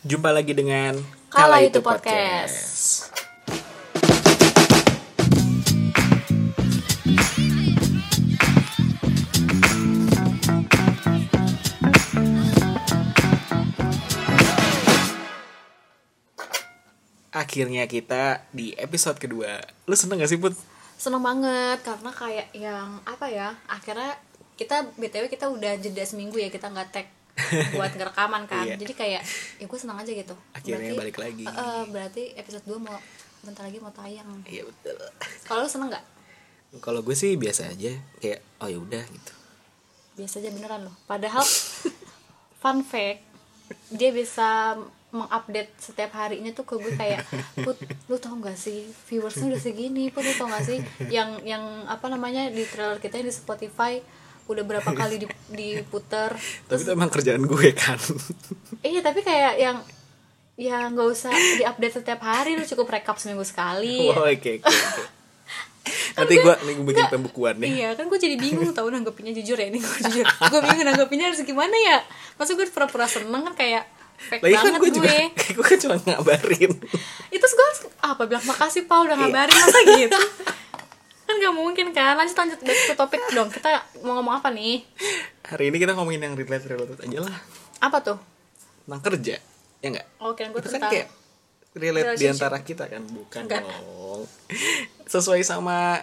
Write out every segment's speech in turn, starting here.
Jumpa lagi dengan Kala itu podcast. Akhirnya kita di episode kedua. Lu seneng gak sih Put? Seneng banget karena kayak yang apa ya? Akhirnya kita btw kita udah jeda seminggu ya kita nggak tag buat ngerekaman kan. Iya. Jadi kayak ya gue seneng aja gitu. Akhirnya balik lagi. Eh, berarti episode 2 mau bentar lagi mau tayang. Iya betul. Kalau lu seneng nggak? Kalau gue sih biasa aja, kayak oh ya udah gitu. Biasa aja beneran loh. Padahal fun fact dia bisa mengupdate setiap harinya tuh ke gue kayak put lu tau gak sih viewersnya udah segini put lu tau gak sih yang yang apa namanya di trailer kita yang di Spotify udah berapa kali dip- diputer Tapi itu emang kerjaan gue kan. iya tapi kayak yang ya nggak usah diupdate setiap hari lu cukup rekap seminggu sekali Wah, oke oke oke. Nanti gue nih gue bikin pembukuan nih. Iya kan gue jadi bingung tau nanggepinnya jujur ya ini gue jujur gue bingung nanggepinnya harus gimana ya masa gue pura-pura seneng kan kayak fake Lagi kan gue juga, gue kan cuma ngabarin. itu gue harus apa bilang makasih Paul udah Iya. ngabarin masa gitu kan gak mungkin kan. Lanjut lanjut. Back to topik dong. Kita mau ngomong apa nih? Hari ini kita ngomongin yang relate related aja lah. apa tuh? Tentang kerja, ya enggak? oh kira gue kan kayak relate di relationship. antara kita kan bukan Enggak. dong. Sesuai sama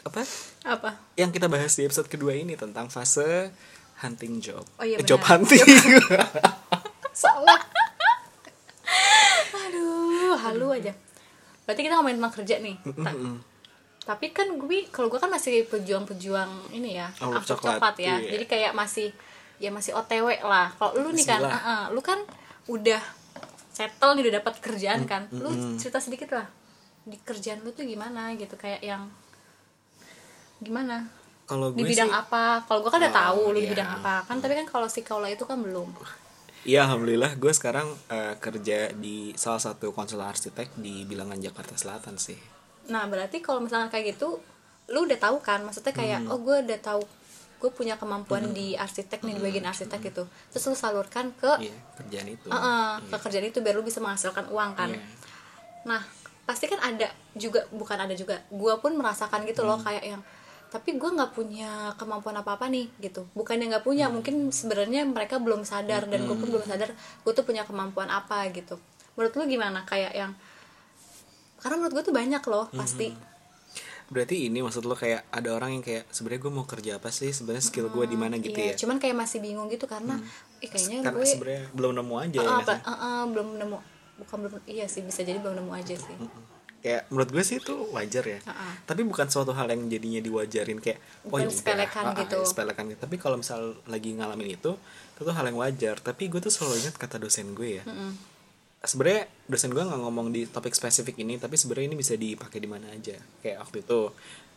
apa? Apa? Yang kita bahas di episode kedua ini tentang fase hunting job. Oh iya, Eh, job hunting. Salah. Aduh halu aja. Berarti kita ngomongin tentang kerja nih. Ta- tapi kan gue kalau gue kan masih pejuang-pejuang ini ya Oh, after coklat, coklat ya. Iya. jadi kayak masih ya masih otw lah. Kalau lu nih kan Bismillah. uh-uh, lu kan udah settle nih udah dapat kerjaan kan. Lu cerita sedikit lah di kerjaan lu tuh gimana gitu. Kayak yang gimana? Kalau di bidang sih apa? Kalau gue kan udah Oh, tahu lu di iya. bidang apa. Kan tapi kan kalau si kaula itu kan belum. Iya alhamdulillah. Gue sekarang eh, kerja di salah satu konsultan arsitek di bilangan Jakarta Selatan sih Nah, berarti kalau misalnya kayak gitu, lu udah tahu kan? Maksudnya kayak, oh gue udah tahu gue punya kemampuan di arsitek nih, di bagian arsitek gitu. Terus lu salurkan ke iya kerjaan itu. Uh-uh, ke kerjaan itu biar lu bisa menghasilkan uang kan. Iya. Nah, pasti kan ada juga bukan ada juga. Gua pun merasakan gitu loh kayak yang tapi gue nggak punya kemampuan apa apa nih gitu. Bukannya nggak punya mungkin sebenarnya mereka belum sadar dan gue pun belum sadar gue tuh punya kemampuan apa gitu. Menurut lu gimana? Kayak yang karena menurut gue tuh banyak loh pasti. Berarti ini maksud lo kayak ada orang yang kayak sebenarnya gue mau kerja apa sih? Sebenarnya skill gue di mana? Gitu Iya, ya. Cuman kayak masih bingung gitu karena ih kayaknya karena gue sebenarnya belum nemu aja ya Ah, nggak apa, ah, ah, belum nemu. Bukan belum iya sih bisa jadi belum nemu aja sih. Kayak menurut gue sih itu wajar ya. Ah, ah. tapi bukan suatu hal yang jadinya diwajarin kayak oh ya udah, sepelekan ah, gitu. sepelekan gitu. Tapi kalau misal lagi ngalamin itu itu tuh hal yang wajar. Tapi gue tuh selalu ingat kata dosen gue ya. Mm-mm. Sebenarnya dosen gue nggak ngomong di topik spesifik ini tapi sebenarnya ini bisa dipakai di mana aja. Kayak waktu itu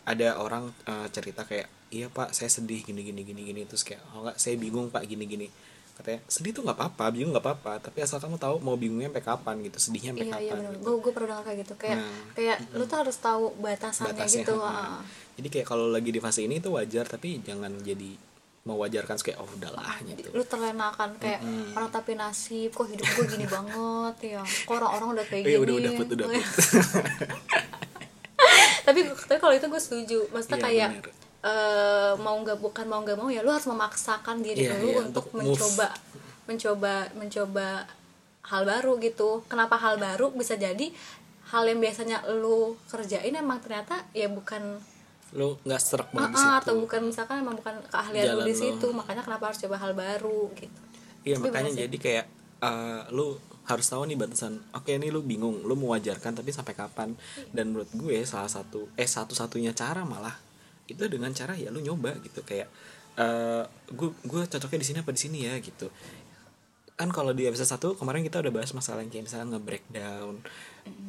ada orang eh, cerita kayak iya pak saya sedih gini gini gini gini. Terus kayak oh enggak saya bingung pak gini gini. Katanya sedih tuh nggak apa-apa bingung nggak apa-apa tapi asal kamu tahu mau bingungnya sampai kapan gitu sedihnya sampai iya kapan iya gitu. gue gue pernah kayak gitu. Kayak Nah, kayak lu tuh harus tahu batasannya batasnya gitu jadi kayak kalau lagi di fase ini tuh wajar tapi jangan jadi mewajarkan kayak oh udahlah gitu. Lu terlenakan kayak orang tapi nasib kok hidup gue gini banget ya kok orang-orang udah kayak Eh, gini. udah udah put udah. Put tapi tapi kalau itu gue setuju. Maksudnya Iya, kayak bener. eh, mau nggak bukan mau nggak mau ya lu harus memaksakan diri Iya, dulu iya, untuk untuk move. mencoba mencoba mencoba hal baru gitu. Kenapa hal baru? Bisa jadi hal yang biasanya lu kerjain emang ternyata ya bukan lu nggak serak ah, banget di ah, situ atau bukan misalkan emang bukan keahlian Jalan lu di situ makanya kenapa harus coba hal baru gitu Iya Tapi makanya jadi kayak eh, lu harus tahu nih batasan. Oke ini lu bingung, lu mewajarkan tapi sampai kapan? Dan menurut gue salah satu eh satu-satunya cara malah itu dengan cara ya lu nyoba gitu kayak eh gue gue cocoknya di sini apa di sini ya gitu. Kan kalau di episode 1 kemarin kita udah bahas masalah yang kayak misalnya nge-breakdown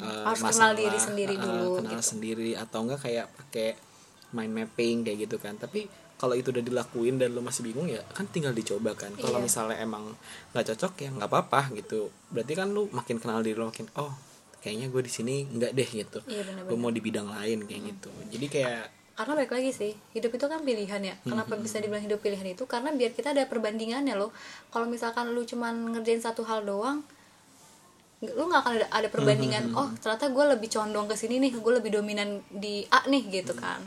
eh, Harus kenal diri sendiri eh, dulu, kenal gitu. sendiri atau enggak kayak pakai mind mapping kayak gitu kan. Tapi kalau itu udah dilakuin dan lu masih bingung ya kan tinggal dicoba kan. Kalau Iya. misalnya emang nggak cocok ya nggak apa-apa gitu. Berarti kan lu makin kenal diri lu makin oh kayaknya gue di sini nggak deh gitu. Iya. Gue mau di bidang lain kayak gitu. Jadi kayak karena balik lagi sih hidup itu kan pilihan ya kenapa bisa dibilang hidup pilihan itu karena biar kita ada perbandingannya loh kalau misalkan lu cuman ngerjain satu hal doang lu nggak akan ada, ada perbandingan oh ternyata gue lebih condong ke sini nih gue lebih dominan di A nih gitu kan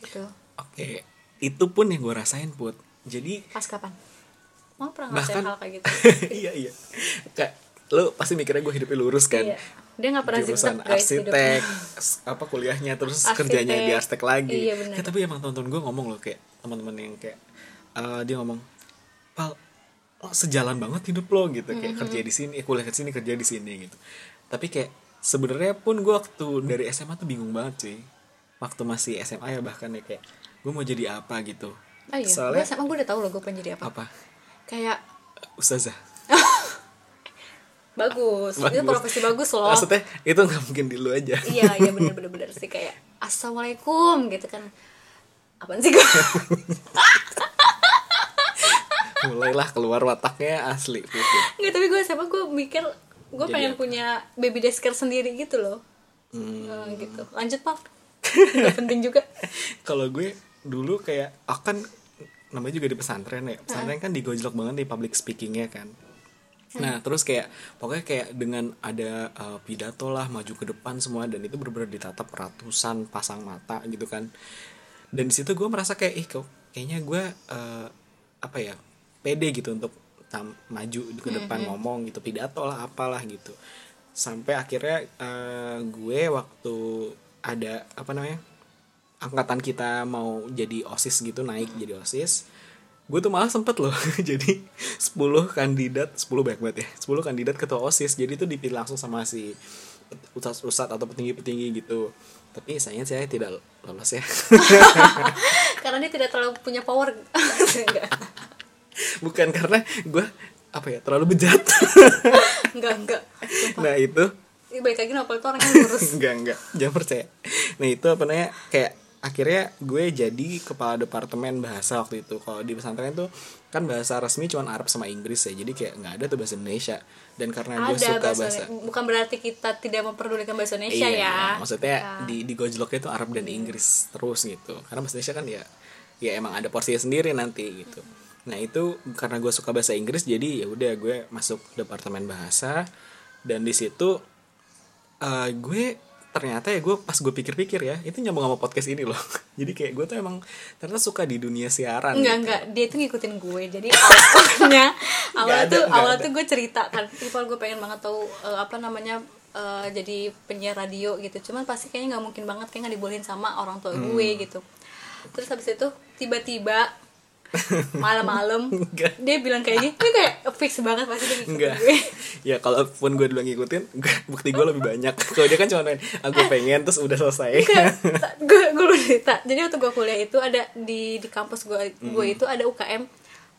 gitu. Oke itu pun yang gue rasain put. Jadi pas kapan? Mau pernah ngerasain bahkan hal kayak gitu? Iya iya. Kayak lu pasti mikirnya gue hidupnya lurus kan? Iya. Dia nggak pernah jurusan guys arsitek hidupnya. apa kuliahnya terus Arsitek. kerjanya di arsitek lagi. Iya, bener. Ya, tapi emang teman-teman gue ngomong loh kayak teman-teman yang kayak eh, dia ngomong pal lo sejalan banget hidup lo gitu. Kayak Mm-hmm. kerja di sini eh, kuliah di sini kerja di sini gitu. Tapi kayak sebenarnya pun gue waktu dari SMA tuh bingung banget sih waktu masih SMA ya bahkan ya kayak gue mau jadi apa? gitu. Oh iya. Gue soalnya sama gue udah tahu loh gue pengen jadi apa. Apa? Kayak ustazah. Bagus, itu Bagus. profesi bagus loh. Maksudnya itu nggak mungkin di lu aja. Iya iya bener bener bener sih. Kayak assalamualaikum gitu kan. Apaan sih gue mulailah keluar wataknya asli Putih. nggak tapi gue sama gue mikir gue pengen apa? punya baby desker sendiri gitu loh. Hmm. Nah, gitu. Lanjut pak Gak penting juga. Kalau gue dulu kayak akan namanya juga di pesantren ya. Pesantren kan digojlok banget di public speakingnya kan. Nah terus kayak pokoknya kayak dengan ada uh, pidato lah maju ke depan semua dan itu bener-bener ditatap ratusan pasang mata gitu kan. Dan di situ gue merasa kayak ih kok kayaknya gue uh, apa ya pede gitu untuk tam- maju ke depan ngomong gitu pidato lah apalah gitu. Sampai akhirnya uh, gue waktu ada apa namanya angkatan kita mau jadi osis gitu naik jadi osis gue tuh malah sempet loh. Jadi 10 kandidat 10 banyak banget ya 10 kandidat ketua osis. Jadi itu dipilih langsung sama si ustadz-ustadz atau petinggi-petinggi gitu. Tapi sayangnya saya tidak lolos ya. Karena dia tidak terlalu punya power. Enggak bukan karena gue apa ya terlalu bejat. Enggak enggak. Sumpah. nah itu Ih, baik lagi Nopal itu orangnya lurus. Enggak enggak. Jangan percaya. Nah itu apa namanya? Kayak akhirnya gue jadi kepala departemen bahasa waktu itu. Kalau di pesantren tuh kan bahasa resmi cuma Arab sama Inggris ya. Jadi kayak nggak ada tuh bahasa Indonesia. Dan karena gue ada suka bahasa, bahasa bukan berarti kita tidak memperdulikan bahasa Indonesia iya, ya. maksudnya Ya. di di gojloknya itu Arab dan Inggris terus gitu. Karena bahasa Indonesia kan ya ya emang ada porsinya sendiri nanti gitu. Nah itu karena gue suka bahasa Inggris jadi ya udah gue masuk departemen bahasa. Dan di situ eh, gue ternyata ya gue pas gue pikir-pikir ya itu nyambung sama podcast ini loh. Jadi kayak gue tuh emang ternyata suka di dunia siaran Enggak gitu. enggak. Dia tuh ngikutin gue. Jadi awalnya awalnya ada, tuh nggak awalnya tuh gue cerita kan. Ipal gue pengen banget tahu eh, apa namanya eh, jadi penyiar radio gitu. Cuman pasti kayaknya nggak mungkin banget kayak nggak dibolehin sama orang tua Hmm. gue gitu. Terus habis itu tiba-tiba malam-malam. Dia bilang kayak gini ini kayak fix banget pasti dia Enggak. gue. Ya kalaupun gue dulu ngikutin gue- bukti gue lebih banyak. Kalau dia kan cuma main aku pengen terus udah selesai. Gue gue cerita. Jadi waktu gue kuliah itu ada di di kampus gue gue itu ada UKM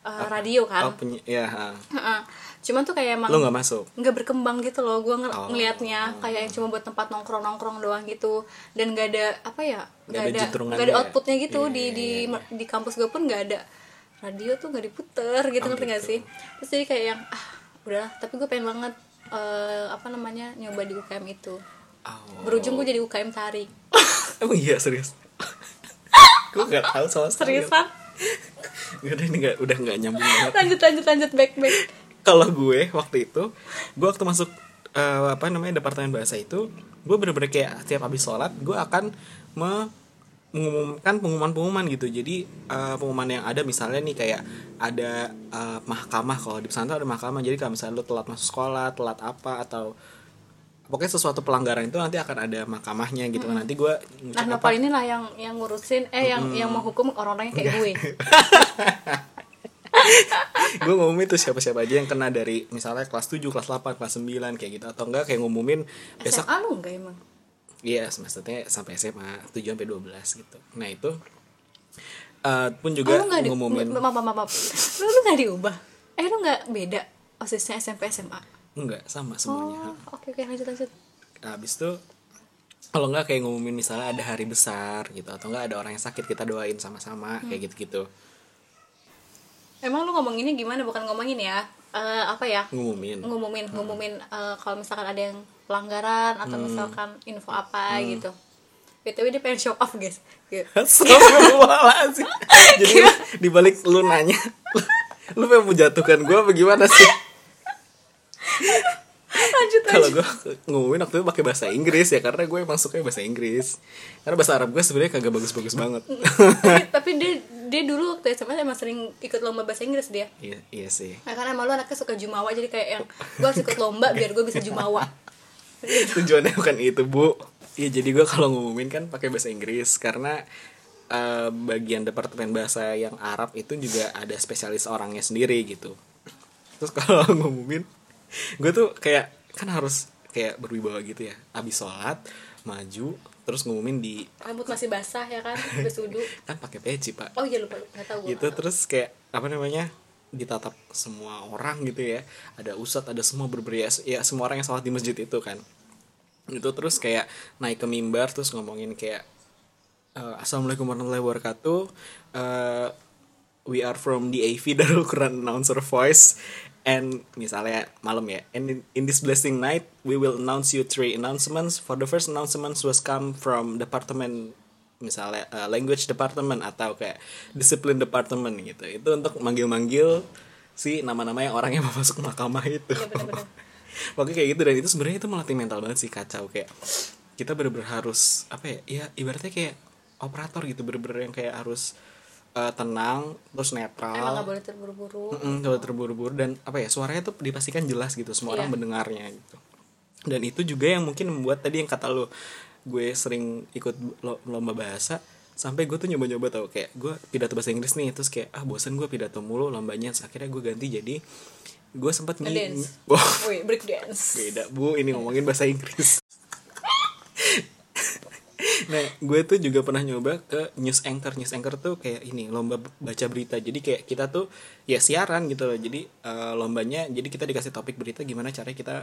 eh, radio kan. oh, punya ya ha. Heeh. cuman tuh kayak emang lo nggak masuk? nggak berkembang gitu loh gue ng- Oh. ngelihatnya kayak yang cuma buat tempat nongkrong nongkrong doang gitu. Dan nggak ada apa ya Nggak ada nggak ada ya? outputnya gitu Iya, di iya, di iya. di kampus gue pun nggak ada radio tuh nggak diputer gitu Oh, ngerti gitu. sih? Terus jadi kayak yang ah udahlah tapi gue pengen banget eh, apa namanya nyoba di UKM itu. Oh. berujung gue jadi UKM tarik emang iya serius? Gue nggak tahu sama sekali. Seriusan Nggak ada ini nggak udah nggak nyambung banget. Lanjut lanjut lanjut back back. Kalau gue waktu itu gue waktu masuk eh, apa namanya departemen bahasa itu gue bener-bener kayak setiap habis sholat gue akan me- mengumumkan pengumuman-pengumuman gitu. Jadi eh, pengumuman yang ada misalnya nih kayak ada eh, mahkamah kalau di pesantren ada mahkamah. Jadi kalau misalnya lu telat masuk sekolah telat apa atau pokoknya sesuatu pelanggaran itu nanti akan ada mahkamahnya gitu. Kan nanti gue nah Nopal inilah yang yang ngurusin eh yang yang menghukum orang-orang yang kayak gue? Gue ngumumin tuh siapa-siapa aja yang kena dari misalnya kelas 7, kelas 8, kelas 9 kayak gitu. Atau enggak kayak ngumumin besok SMA lu enggak emang Iya, semesternya sampai SMA 7 sampai 12 gitu. Nah, itu eh, pun juga oh, lu nggak ngumumin maaf maaf maaf lu lu nggak diubah eh lu nggak beda osisnya SMP SMA enggak sama oh semuanya. oke oke lanjut lanjut Habis itu kalau enggak kayak ngumumin misalnya ada hari besar gitu atau enggak ada orang yang sakit kita doain sama-sama kayak gitu-gitu. emang lu ngomonginnya gimana bukan ngomongin ya Eh, apa ya Ngumumin. ngumumin ngumumin eh, kalau misalkan ada yang pelanggaran atau misalkan info apa gitu. Btw dia pengen show off guys. Gitu. Astagfirullahaladzim. Jadi di balik lu nanya, lu, lu pengen menjatuhkan gue apa gimana sih? lanjut kalau gue ngumumin waktu itu pakai bahasa Inggris ya karena gue emang suka bahasa Inggris. Karena bahasa Arab gue sebenarnya kagak bagus-bagus banget. Tapi, tapi dia dia dulu waktu SMA emang sering ikut lomba bahasa Inggris dia. Iya iya sih. Nah, karena emang lu anaknya suka jumawa jadi kayak yang gue harus ikut lomba biar gue bisa jumawa tujuannya bukan itu bu. Iya jadi gue kalau ngumumin kan pakai bahasa Inggris karena eh, bagian departemen bahasa yang Arab itu juga ada spesialis orangnya sendiri gitu. Terus kalau ngumumin gue tuh kayak kan harus kayak berwibawa gitu ya. Abis sholat maju terus ngumumin di rambut masih basah ya kan wudhu kan pakai peci pak. Oh iya lupa nggak tahu gue gitu terus kayak apa namanya ditatap semua orang gitu ya. Ada ustadz ada semua berberias ya semua orang yang sholat di masjid itu kan. Itu terus kayak naik ke mimbar terus ngomongin kayak eh, assalamualaikum warahmatullahi wabarakatuh. Eh, we are from the AV Darul Quran Announcer Voice. And misalnya malam ya and in, in this blessing night we will announce you three announcements. For the first announcements was come from department misalnya uh, language department atau kayak discipline department gitu. Itu untuk manggil-manggil si nama-nama yang orang yang mau masuk mahkamah itu. Iya. Pokoknya kayak gitu. Dan itu sebenarnya itu melatih mental banget sih kacau. Kayak kita bener-bener harus apa ya ya ibaratnya kayak operator gitu. Bener-bener yang kayak harus uh, tenang terus emang netral nggak boleh terburu-buru. Mm-mm, kalau terburu-buru. Dan apa ya suaranya tuh dipastikan jelas gitu semua orang Iya. mendengarnya gitu. Dan itu juga yang mungkin membuat tadi yang kata lo gue sering ikut lo- lomba bahasa sampai gue tuh nyoba-nyoba tau kayak gue pidato bahasa Inggris nih terus kayak ah bosan gue pidato mulu lombanya. Terus akhirnya gue ganti jadi gue sempat Ngedance. Wah, Wih, break dance. Beda bu ini ngomongin bahasa Inggris. Nah gue tuh juga pernah nyoba ke news anchor. News anchor tuh kayak ini lomba baca berita. Jadi kayak kita tuh ya siaran gitu loh. Jadi eh, lombanya jadi kita dikasih topik berita gimana caranya kita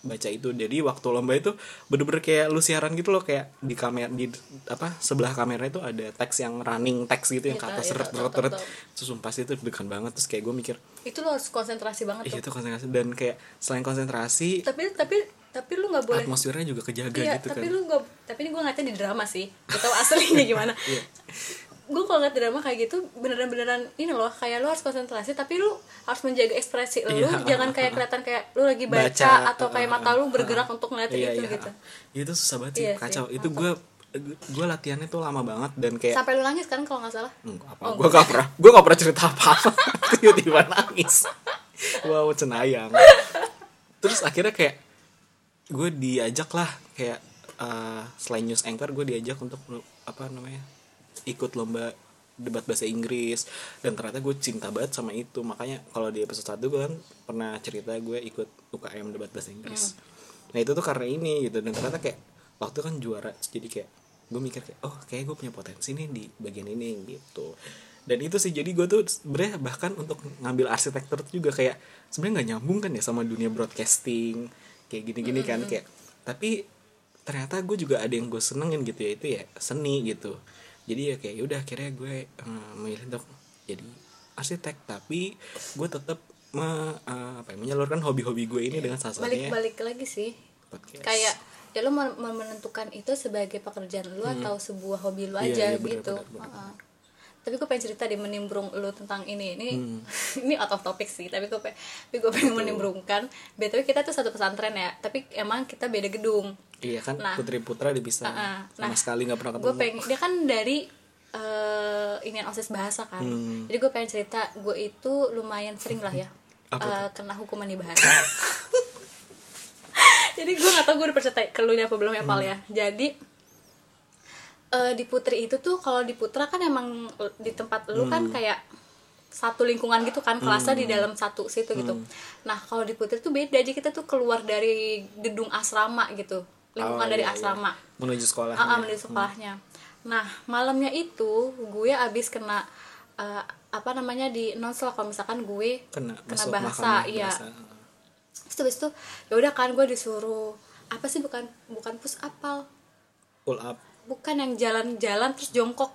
baca itu. Jadi waktu lomba itu bener-bener kayak lu siaran gitu loh kayak di kamera di apa sebelah kamera itu ada teks yang running teks gitu yang kata seret seret seret terus sumpah sih itu deg banget. Terus kayak gue mikir itu lo harus konsentrasi banget Iya tuh. itu konsentrasi. Dan kayak selain konsentrasi tapi tapi tapi lu nggak boleh atmosfernya juga kejaga iya gitu tapi kan. lu nggak tapi ini gue ngeliatnya di drama sih. Gak tau aslinya gimana. Iya. Gue kalau ngeliat drama kayak gitu beneran beneran ini loh kayak lu harus konsentrasi tapi lu harus menjaga ekspresi lu. Iya, jangan kayak kelihatan kayak lu lagi baca, Baca, atau kayak mata lu bergerak ah. untuk ngeliatin Iya, itu iya. gitu. Itu susah banget sih Iya sih, kacau itu mantap. gue gue latihannya tuh lama banget dan kayak sampai lu nangis kan kalau nggak salah? Apa Oh, gue gak pernah gue gak pernah cerita apa apa tiba-tiba nangis. Wow cenayang. Terus akhirnya kayak gue diajak lah kayak eh, selain news anchor gue diajak untuk apa namanya ikut lomba debat bahasa Inggris. Dan ternyata gue cinta banget sama itu. Makanya kalau di episode 1 gue kan pernah cerita gue ikut UKM debat bahasa Inggris. Nah itu tuh karena ini gitu. Dan ternyata kayak waktu kan juara jadi kayak gue mikir kayak oh kayak gue punya potensi nih di bagian ini gitu. Dan itu sih jadi gue tuh sebenarnya bahkan untuk ngambil arsitektur juga kayak sebenarnya nggak nyambung kan ya sama dunia broadcasting kayak gini-gini kan kayak tapi ternyata gue juga ada yang gue senengin gitu ya itu ya seni gitu jadi ya kayak yaudah akhirnya gue eh, memilih untuk jadi arsitek. Tapi gue tetap me, eh, apa ya, menyalurkan hobi-hobi gue ini dengan salah satunya balik-balik lagi sih. podcast. Kayak ya lu mau menentukan itu sebagai pekerjaan lu atau sebuah hobi lu Iya, aja iya, bener, gitu. bener, bener. Heeh. Tapi gue pengen cerita di menimbrung lu tentang ini. Ini Hmm. ini out of topic sih tapi gue pengen tapi gue pengen menimbrungkan. Btw kita tuh satu pesantren ya tapi emang kita beda gedung. Iya kan Nah. putri putra dipisah. Heeh. sama Nah, sekali nggak pernah gue ketemu. pengen dia kan dari eh ini osis bahasa kan. Hmm. jadi gue pengen cerita gue itu lumayan sering lah ya eh, kena hukuman di bahasa. Jadi gue gak tau gue udah percaya ke lu apa belum ya Pal ya. Jadi eh, di putri itu tuh kalau di putra kan emang di tempat lu kan kayak satu lingkungan gitu kan kelasnya di dalam satu situ gitu. Nah kalau di putri tuh beda. Jadi kita tuh keluar dari gedung asrama gitu. Lingkungan Oh, dari iya, iya. asrama. Menuju sekolah. Ah, ah, menuju sekolahnya. Nah, malamnya itu gue abis kena eh, apa namanya di nonsel kalau misalkan gue kena, kena bahasa, iya. Terus habis itu ya udah kan gue disuruh apa sih bukan bukan push apal, pull up bukan yang jalan-jalan terus jongkok.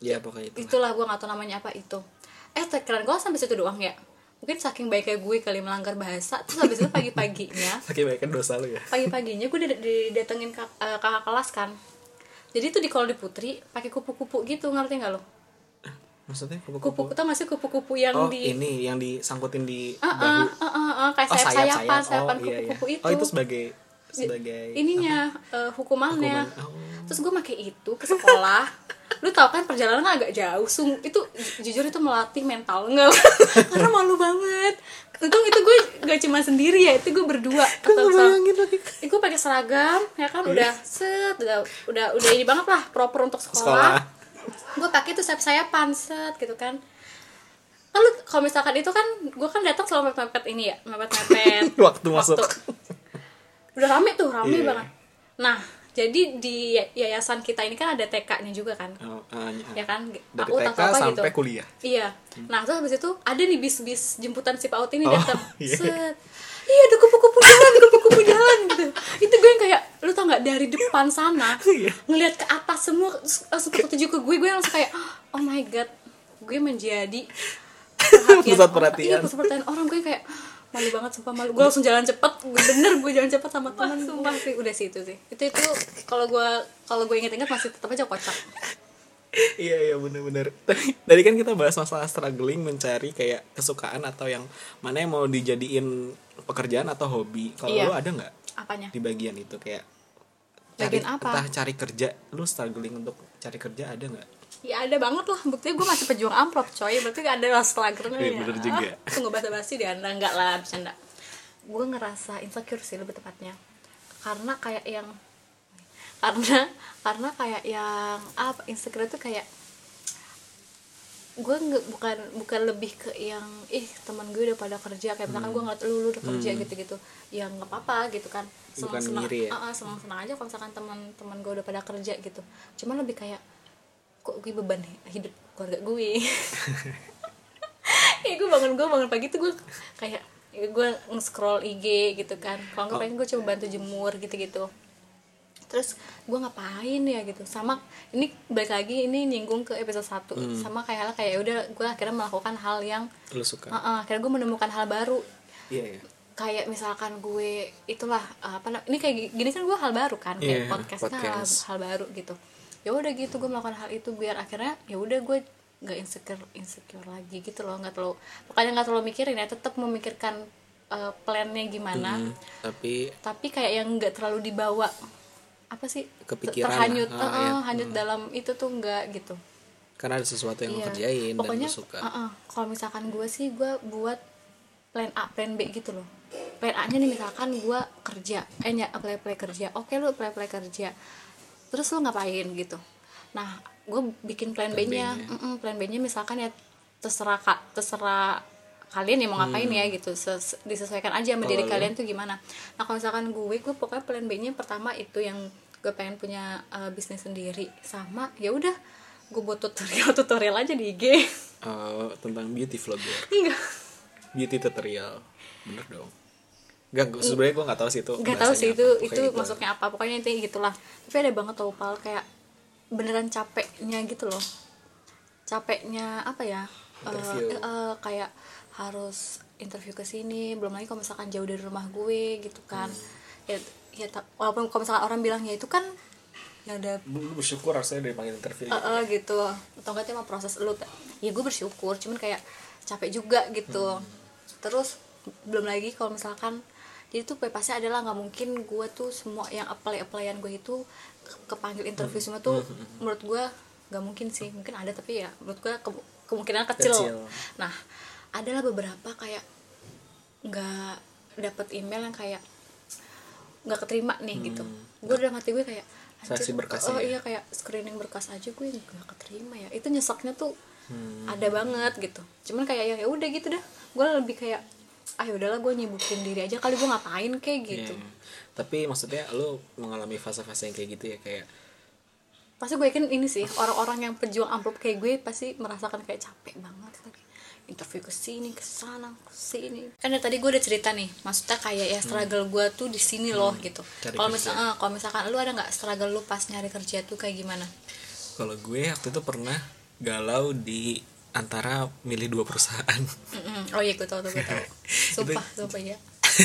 ya pokoknya itu Itulah gue gak tau namanya apa itu. Eh, keren gue sampai situ doang ya. Mungkin saking baiknya gue kali melanggar bahasa. Terus habis itu pagi-paginya saking banyak dosa lu ya pagi-paginya gue did- didatengin kak- eh, kakak kelas kan jadi tuh di kalau di putri pakai kupu-kupu gitu ngerti nggak lo maksudnya kupu-kupu kupu-kupu tau gak sih kupu-kupu yang oh di ini yang disangkutin di Ah, bahu ah, ah, ah, ah, kayak oh sayap sayap sayapan sayap sayapan oh iya, iya. kupu-kupu itu oh itu sebagai sebagai ininya eh, hukumannya. Hukuman. Oh. terus gue pakai itu ke sekolah. Lu tau kan perjalanan kan agak jauh. Sung itu ju- jujur itu melatih mental enggak karena malu banget. Itu itu gue gak cuma sendiri ya itu gue berdua. Atau bayangin lagi. Gue pakai seragam ya kan? Udah set udah udah udah ini banget lah proper untuk sekolah. Sekolah, gue pakai itu sayap sayapan set gitu kan. Lalu kalau misalkan itu kan gue kan datang selalu mepet mepet ini ya mepet mepet waktu masuk udah rame tuh rame Iya. banget. Nah jadi di yayasan kita ini kan ada TK-nya juga kan? Oh, ah, ya kan? Dari PAUD TK atau apa sampai gitu. kuliah. Iya. Nah terus habis itu ada nih bis-bis jemputan si PAUD ini Oh, datang. iya. set. Iya ada kupu-kupu jalan kupu-kupu jalan gitu. Itu gue yang kayak lu tau nggak dari depan sana Iya. ngelihat ke atas semua langsung ketuju ke gue gue langsung kayak oh my god gue menjadi perhatian Pusat orang. perhatian. iya pusat perhatian orang. Gue kayak malu banget sumpah malu. Gue langsung jalan cepet. Bener gue jalan cepet sama temen sumpah sih. Udah sih itu sih. Itu itu kalau gue kalau gue inget-inget masih tetap aja kocak. Iya iya bener-bener. Tadi tadi kan kita bahas masalah struggling mencari kayak kesukaan atau yang mana yang mau dijadiin pekerjaan atau hobi. Kalau Iya. lu ada nggak? Apanya? Di bagian itu kayak cari Bagian apa? entah cari kerja lu struggling untuk cari kerja ada nggak ya ada banget lah. Buktinya gue masih pejuang amplop coy. Berarti ada lah struggle Iya, bener juga. tunggu basa basi di anda. Enggak lah bercanda. Gue ngerasa insecure sih lebih tepatnya. Karena kayak yang karena karena kayak yang apa insecure itu kayak gue nggak bukan bukan lebih ke yang ih teman gue udah pada kerja. Kayak misalkan gue ngeliat lu lu udah kerja gitu gitu ya nggak apa-apa gitu kan. Senang ngiri ya? senang senang aja kalau misalkan teman-teman gue udah pada kerja gitu. Cuman lebih kayak kok gue beban hidup keluarga gue. Ya gue bangun gue bangun pagi tuh gue kayak ya gue nge-scroll IG gitu kan. Kalau nggak pengen gue coba bantu jemur gitu-gitu. Terus gue ngapain ya gitu? Sama ini balik lagi ini nyinggung ke episode 1 Hmm. sama kayak kayak ya udah gue akhirnya melakukan hal yang lu suka? Uh-uh, akhirnya gue menemukan hal baru. Iya iya. Kayak misalkan gue itulah uh, apa ini kayak gini kan gue hal baru kan kayak Iya, podcast, kan hal, podcast. hal baru gitu ya udah gitu gue melakukan hal itu biar akhirnya ya udah gue nggak insecure insecure lagi gitu loh nggak terlalu pokoknya nggak terlalu mikirin ya tetap memikirkan uh, plannya gimana Hmm, tapi tapi kayak yang nggak terlalu dibawa apa sih Kepikiran terhanyut. Ah, uh-uh, iya. hanyut dalam itu tuh nggak gitu karena ada sesuatu yang Iya. kerjain pokoknya dan suka uh-uh, kalau misalkan gue sih gue buat plan A plan B gitu loh plan A nya nih misalkan gue kerja eh ny- apply apply kerja oke lu apply apply kerja terus lu ngapain gitu. Nah gue bikin plan, Plan B nya. B-nya. Plan B nya misalkan ya terserah kak terserah kalian ya mau ngapain ya gitu. Ses- disesuaikan aja sama Hmm. Diri lu? kalian tuh gimana. Nah kalau misalkan gue gue pokoknya plan B nya pertama itu yang gue pengen punya uh, bisnis sendiri. Sama ya udah gue buat tutorial tutorial aja di IG Eh, tentang beauty vlogger enggak. Beauty tutorial. Bener dong Gak, sebenarnya gue gak tahu sih itu nggak tahu sih itu apa. itu Pokoknya gitu. masuknya apa pokoknya intinya gitulah tapi ada banget tau pal kayak beneran capeknya gitu loh capeknya apa ya Eh, Interview. eh, kayak harus interview ke sini belum lagi kalau misalkan jauh dari rumah gue gitu kan Hmm. ya ya ta- walaupun kalau misalkan orang bilang ya itu kan ya udah Lu bersyukur harusnya dari panggil interview eh, eh, gitu atau enggak itu emang proses lu ya gue bersyukur cuman kayak capek juga gitu terus belum lagi kalau misalkan jadi tuh pasti adalah nggak mungkin gue tuh semua yang apply applyan gue itu ke- kepanggil interview semua tuh menurut gue nggak mungkin sih. Mungkin ada tapi ya menurut gue ke- kemungkinan kecil. Kecil. nah adalah beberapa kayak nggak dapet email yang kayak nggak keterima nih gitu. Gue udah mati gue kayak Seleksi berkasnya oh ya? iya kayak screening berkas aja gue nggak keterima ya. Itu nyeseknya tuh Hmm. ada banget gitu. Cuman kayak ya ya udah gitu dah. Gue lebih kayak ah ya udahlah gue nyibukin diri aja kali gue ngapain kayak gitu. Iya. tapi maksudnya lu mengalami fase-fase yang kayak gitu ya kayak pasti gue yakin ini sih orang-orang yang pejuang amplop kayak gue pasti merasakan kayak capek banget lagi. Interview ke sini ke sana ke sini. Kan dari tadi gue udah cerita nih maksudnya kayak ya struggle gue tuh di sini loh gitu. Cari kalau kerja. misalnya kalau misalkan lu ada nggak struggle lu pas nyari kerja tuh kayak gimana? Kalau gue waktu itu pernah galau di antara milih dua perusahaan. Mm-mm. oh iya gue tau tuh gue tau sumpah sumpah ya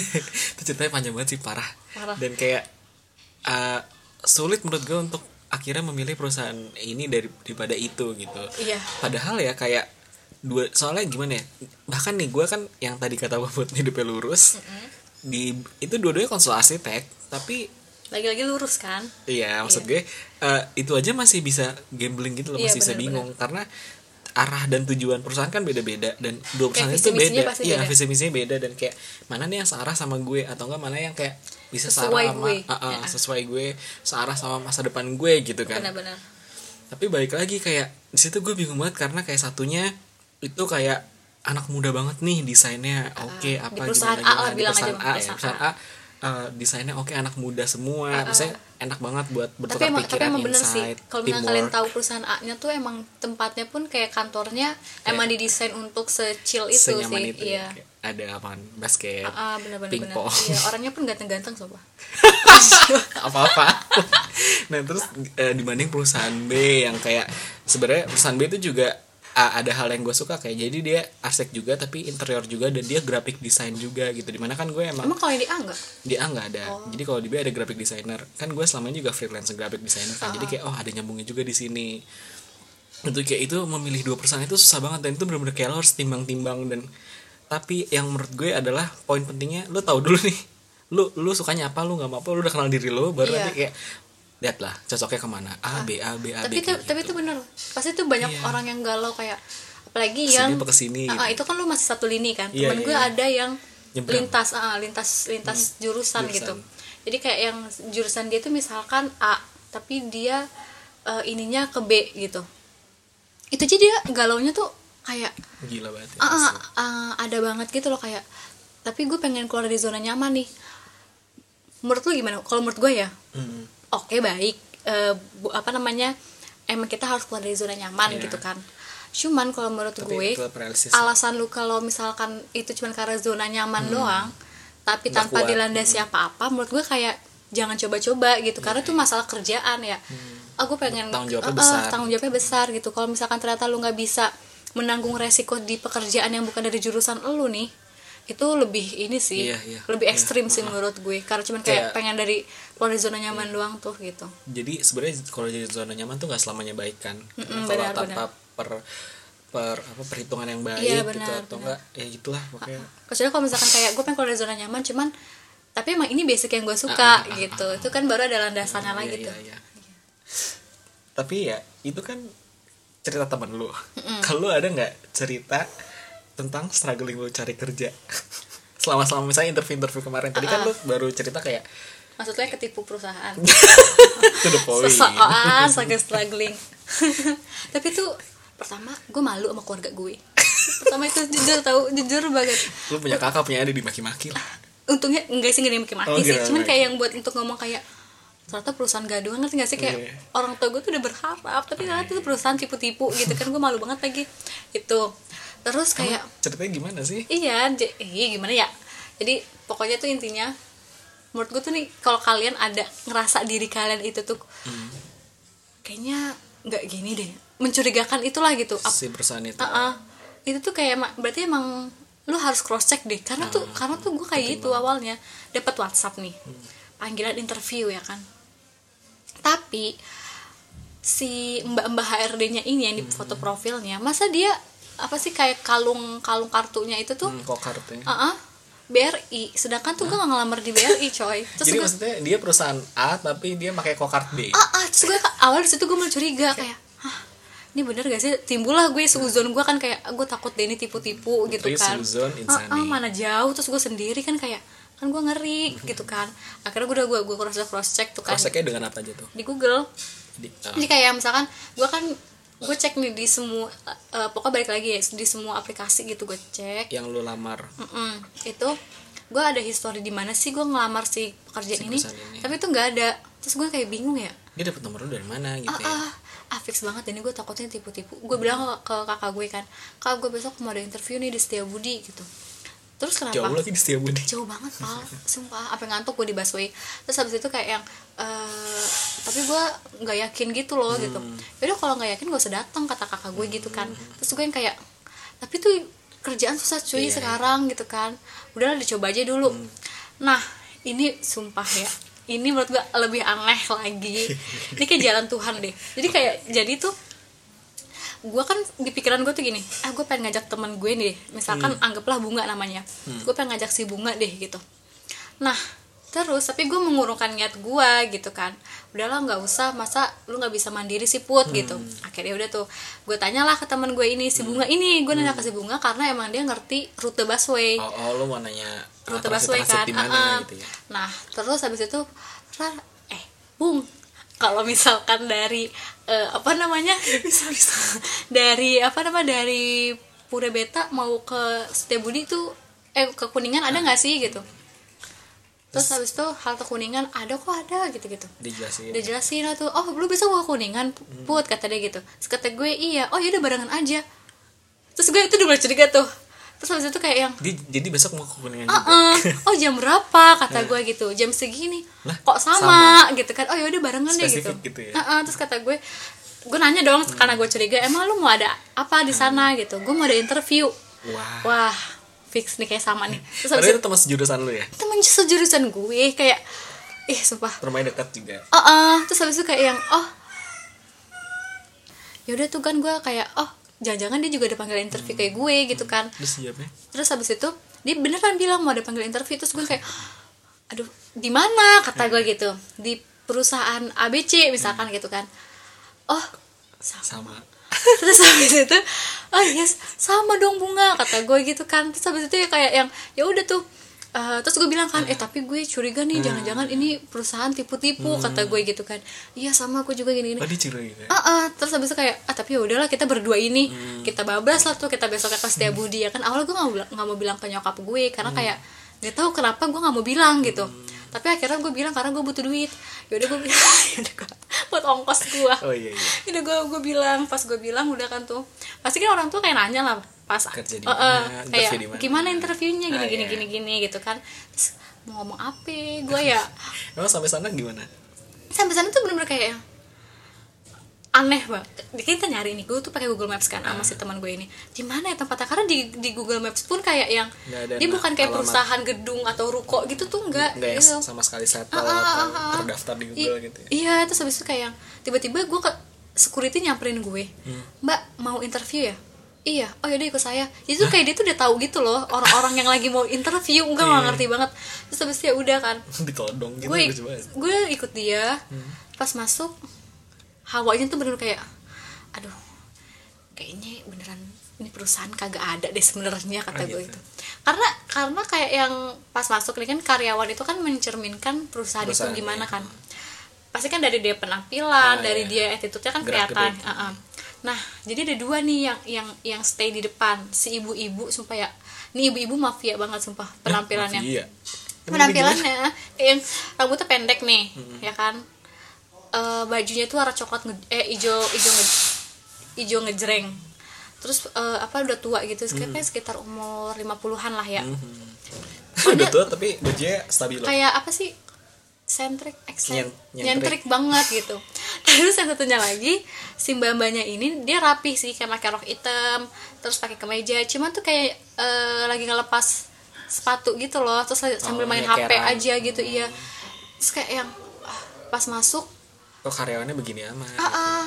itu ceritanya panjang banget sih parah. Parah. dan kayak uh, sulit menurut gue untuk akhirnya memilih perusahaan ini dari daripada itu gitu. Iya. padahal ya kayak dua soalnya gimana ya bahkan nih gue kan yang tadi kata buat hidupnya lurus di itu dua-duanya konsul arsitek tapi lagi-lagi lurus kan? Iya maksud gue eh, itu aja masih bisa gambling gitu loh Iya, masih bisa bener-bener. bingung. karena arah dan tujuan perusahaan kan beda-beda dan dua perusahaan Kayak itu beda pasti iya beda. visi misinya beda dan kayak mana nih yang searah sama gue atau enggak mana yang kayak bisa Sesuai searah sama gue. Ah, ah, Ya. sesuai gue searah sama masa depan gue gitu kan benar-benar tapi balik lagi kayak di situ gue bingung banget karena kayak satunya itu kayak anak muda banget nih desainnya oke Ah, apa di perusahaan gimana, A lah gimana. Di perusahaan A ya perusahaan perusahaan A eh, desainnya oke anak muda semua maksudnya enak banget buat tapi bertukar emang tapi pikiran emang bener sih. insight kalau misalnya kalian tahu perusahaan A nya tuh emang tempatnya pun kayak kantornya emang didesain untuk secil itu senyaman sih itu iya. ya. Kayak ada apaan basket ah bener-bener bener. pingpong iya orangnya pun ganteng-ganteng sobat apa-apa. Nah terus eh, dibanding perusahaan B yang kayak sebenarnya perusahaan B itu juga ah, ada hal yang gue suka kayak jadi dia arsitek juga tapi interior juga dan dia graphic design juga gitu di mana kan gue emang emang kalau yang di A enggak di A nggak ada Oh. jadi kalau di B ada graphic designer kan gue selama ini juga freelance graphic designer kan Ah. jadi kayak oh ada nyambungnya juga di sini untuk kayak itu memilih dua perusahaan itu susah banget dan itu benar-benar kayak lo harus timbang-timbang dan tapi yang menurut gue adalah poin pentingnya lo tahu dulu nih lu lu sukanya apa lu nggak mau apa lu udah kenal diri lo baru Iya. nanti kayak lihat lah cocoknya ke mana A B A B A tapi B itu kayak tapi gitu. itu bener pasti tuh banyak Iya. orang yang galau kayak apalagi Ke sini yang apa ke sini Ah, gitu. itu kan lu masih satu lini kan Iya, temen iya, gue iya. ada yang Nyebrang. lintas ah, lintas lintas jurusan, jurusan. gitu jadi kayak yang jurusan dia tuh misalkan A tapi dia eh, ininya ke B gitu itu aja dia galaunya tuh kayak gila banget ya, asli. ah, ada banget gitu loh kayak tapi gue pengen keluar dari zona nyaman nih menurut lu gimana kalau menurut gue ya Mm. Oke baik. Eh, bu- apa namanya emang kita harus keluar dari zona nyaman Iya. gitu kan. Cuman kalau menurut Tapi gue alasan lu kalau misalkan itu cuma karena zona nyaman doang tapi Nggak tanpa kuat. dilandasi apa-apa menurut gue kayak jangan coba-coba gitu. Karena tuh masalah kerjaan ya. Aku pengen Tanggung jawabnya eh, besar. tanggung jawabnya besar gitu. Kalau misalkan ternyata lu nggak bisa menanggung resiko di pekerjaan yang bukan dari jurusan lu nih itu lebih ini sih Iya, iya. lebih Iya. ekstrim sih menurut gue. Karena cuman kayak Kayak- pengen dari keluar dari zona nyaman doang tuh gitu. Jadi sebenarnya kalau jadi zona nyaman tuh nggak selamanya baik kan? Mm-mm, kalau benar, tanpa per per apa perhitungan yang baik Iya, gitu benar, atau benar. enggak ya gitulah pokoknya. Kecuali kalau misalkan kayak gue pengen keluar dari zona nyaman cuman tapi emang ini basic yang gue Ah, suka gitu. itu kan baru ada landasannya Iya, lagi iya, tuh. iya. tapi ya itu kan cerita temen lu. Kalau ada nggak cerita tentang struggling lu cari kerja. Selama selama misalnya interview interview kemarin. Tadi kan lu baru cerita kayak maksudnya ketipu perusahaan. To the point. Sangat struggling. Tapi tuh pertama gue malu sama keluarga gue. Pertama itu jujur tahu jujur banget. Lu punya kakak punya adik dimaki-maki lah. Untungnya enggak sih nggak maki-maki Oh, sih. cuman kayak yang buat untuk ngomong kayak ternyata perusahaan gaduhan ngerti gak sih? Kayak Iya. orang tua gue tuh udah berharap tapi ternyata itu perusahaan tipu-tipu gitu kan. Gue malu banget lagi. Itu terus kayak ceritanya gimana sih? Iya iya gimana ya? Jadi pokoknya tuh intinya menurut gue tuh nih kalau kalian ada ngerasa diri kalian itu tuh kayaknya nggak gini deh mencurigakan itulah gitu. Si perusahaan itu. Ah, ah. itu tuh kayak emang- berarti emang lu harus cross check deh karena tuh karena tuh gue kayak gitu awalnya. Dapat WhatsApp nih panggilan interview ya kan? Tapi si mbak-mbak HRD-nya ini yang di foto profilnya masa dia apa sih kayak kalung kalung kartunya itu tuh hmm, kok kartunya? Ah ah, BRI sedangkan tuh gue gak ngelamar di BRI coy. Terus jadi gue maksudnya dia perusahaan A tapi dia pakai kokart B? Ah ah terus gue awal di situ gue mulai curiga kayak Hah, ini bener gak sih? Timbul lah gue suzon gue kan kayak gue takut deh ini tipu-tipu gitu kan. ah, ah, mana jauh terus gue sendiri kan kayak kan gue ngeri gitu kan. Akhirnya gue udah gue gue cross cross check tuh kan. Cross checknya dengan apa aja tuh? Di Google. Di- ah, jadi kayak misalkan gue kan gue cek nih di semua eh, pokoknya balik lagi ya di semua aplikasi gitu gue cek. Yang lu lamar. Mm-mm. itu gue ada history di mana sih gue ngelamar si pekerjaan Si ini, ini. tapi itu nggak ada. Terus gue kayak bingung ya. Dia dapat nomor lu dari mana gitu ah, ya? Ah, ah. Fix banget ini gue takutnya tipu-tipu. Gue bilang ke, ke kakak gue kan kak gue besok mau ada interview nih di Setiabudi gitu terus kenapa? Jauh lagi di Setiabudi jauh banget pal. Sumpah apa ngantuk gue di busway terus habis itu kayak yang eh tapi gue nggak yakin gitu loh gitu. Yaudah kalau nggak yakin gak usah datang kata kakak gue gitu kan. Terus gue yang kayak tapi tuh kerjaan susah cuy iya. sekarang gitu kan. Udahlah dicoba aja dulu. Nah ini sumpah ya ini menurut gue lebih aneh lagi. Ini kayak jalan Tuhan deh. Jadi kayak jadi tuh gue kan di pikiran gue tuh gini ah gue pengen ngajak temen gue nih misalkan anggaplah bunga namanya. Gue pengen ngajak si bunga deh gitu. Nah terus tapi gue mengurungkan niat gue gitu kan. Udahlah nggak usah masa lu nggak bisa mandiri sih put? Gitu. Akhirnya udah tuh gue tanyalah ke teman gue ini si bunga ini gue nanya ke si bunga karena emang dia ngerti rute busway. Oh, oh lu mau nanya rute busway kan? Ah, ah. gitu ya? Nah terus habis itu eh bung kalau misalkan dari eh, apa namanya? Dari apa nama dari Pura Beta mau ke Setiabudi tuh eh ke Kuningan ada nggak sih gitu? Terus habis itu halte Kuningan ada kok ada gitu gitu dijelasin udah jelasin lah tuh oh lu bisa gua kuningan? Put kata dia gitu. Terus kata gue iya. Oh yaudah barengan aja. Terus gue itu udah mulai curiga tuh terus habis itu kayak yang Di- jadi besok mau ke kuningan juga? Ah. oh jam berapa? kata gue gitu. Jam segini. Lah, kok sama, gitu kan. Oh yaudah barengan deh gitu, gitu ya? Ah, ah. terus kata gue gue nanya dong karena gue curiga emang lu mau ada apa di sana? Gitu. Gue mau ada interview. Wah. Wah fix nih kayak sama nih. Terus habis itu teman sejurusan lu ya? Temen sejurusan gue kayak ih sumpah. Rumahnya dekat juga. Oh ah. terus habis itu kayak yang oh yaudah tuh kan gue kayak oh jangan-jangan dia juga ada panggil interview kayak gue gitu kan. Terus jawabnya terus habis itu dia beneran bilang mau ada panggil interview terus gue kayak aduh di mana? kata gue gitu. Di perusahaan ABC misalkan gitu kan. Oh sama. Sama. Terus habis itu oh yes sama dong bunga kata gue gitu kan. Terus habis itu ya kayak yang ya udah tuh eh, terus gue bilang kan eh tapi gue curiga nih jangan-jangan ini perusahaan tipu-tipu kata gue gitu kan. Iya sama aku juga gini-gini. Oh dicuri gitu ya? Ah ah. terus habis itu kayak ah tapi ya udahlah kita berdua ini kita bablas lah tuh kita besok ke Setia Budi ya kan. Awalnya gue nggak mau bilang- nggak mau bilang ke nyokap gue karena kayak nggak tahu kenapa gue nggak mau bilang gitu. Tapi akhirnya gue bilang karena gue butuh duit. Yaudah gue bilang yaudah gue buat ongkos gue oh iya iya. Udah gue gue bilang pas gue bilang udah kan tuh. Pasti kan orang tua kayak nanya lah pas Kerja di Eh, eh, mana, kayak interview di mana. gimana interviewnya gini Ah, gini iya. gini gini gitu kan terus mau ngomong apa gue ya emang sampai sana gimana sampai sana tuh bener-bener kayak aneh banget kita nyari nih gue tuh pakai Google Maps kan sama si teman gue ini di mana ya tempatnya karena di di Google Maps pun kayak yang dia bukan kayak alamat. perusahaan gedung atau ruko gitu tuh enggak nggak yang gitu. sama sekali settle Ah, ah, ah, ah. terdaftar di I- Google gitu ya iya terus habis itu kayak yang tiba-tiba gue ke security nyamperin gue Hmm. mbak mau interview ya iya oh yaudah ikut saya itu kayak dia tuh udah tahu gitu loh orang-orang yang lagi mau interview enggak nggak Iya. ngerti banget terus habis ya udah kan ditodong gitu gue gue ikut dia Hmm. pas masuk hawanya tuh bener kayak aduh kayaknya beneran ini perusahaan kagak ada deh sebenarnya kata Oh, gue gitu. itu karena karena kayak yang pas masuk nih kan karyawan itu kan mencerminkan perusahaan, Perusahaan, itu gimana iya. kan pasti kan dari dia penampilan Ah, dari iya. dia attitude-nya kan Gerak kelihatan. Ah, ah. Nah jadi ada dua nih yang yang yang stay di depan si ibu-ibu sumpah ya. Ini ibu-ibu mafia banget sumpah penampilannya. iya penampilannya yang rambutnya pendek nih ya kan? Eh, bajunya tuh warna coklat nge- eh hijau hijau nge, hijau ngejreng. Terus eh, apa udah tua gitu sekitar sekitar umur 50-an lah ya. Udah tua tapi bajunya stabil kayak apa sih sentrik Nyen- nyentrik. nyentrik banget gitu. Terus yang satunya lagi si mbak mbaknya ini dia rapi sih kayak pakai rok hitam terus pakai kemeja. Cuman tuh kayak eh, lagi ngelepas sepatu gitu loh terus sambil Oh, main. HP aja gitu iya. Terus kayak yang ah, pas masuk. Kok karyawannya begini amat ah, ah.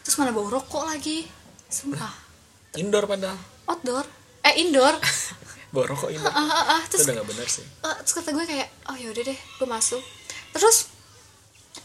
terus mana bau rokok lagi. Sumpah. Indoor padahal. Outdoor. Eh indoor. Bawa rokok indoor. Ah, ah, ah. itu terus udah gak bener sih. Eh, terus kata gue kayak oh yaudah deh gue masuk terus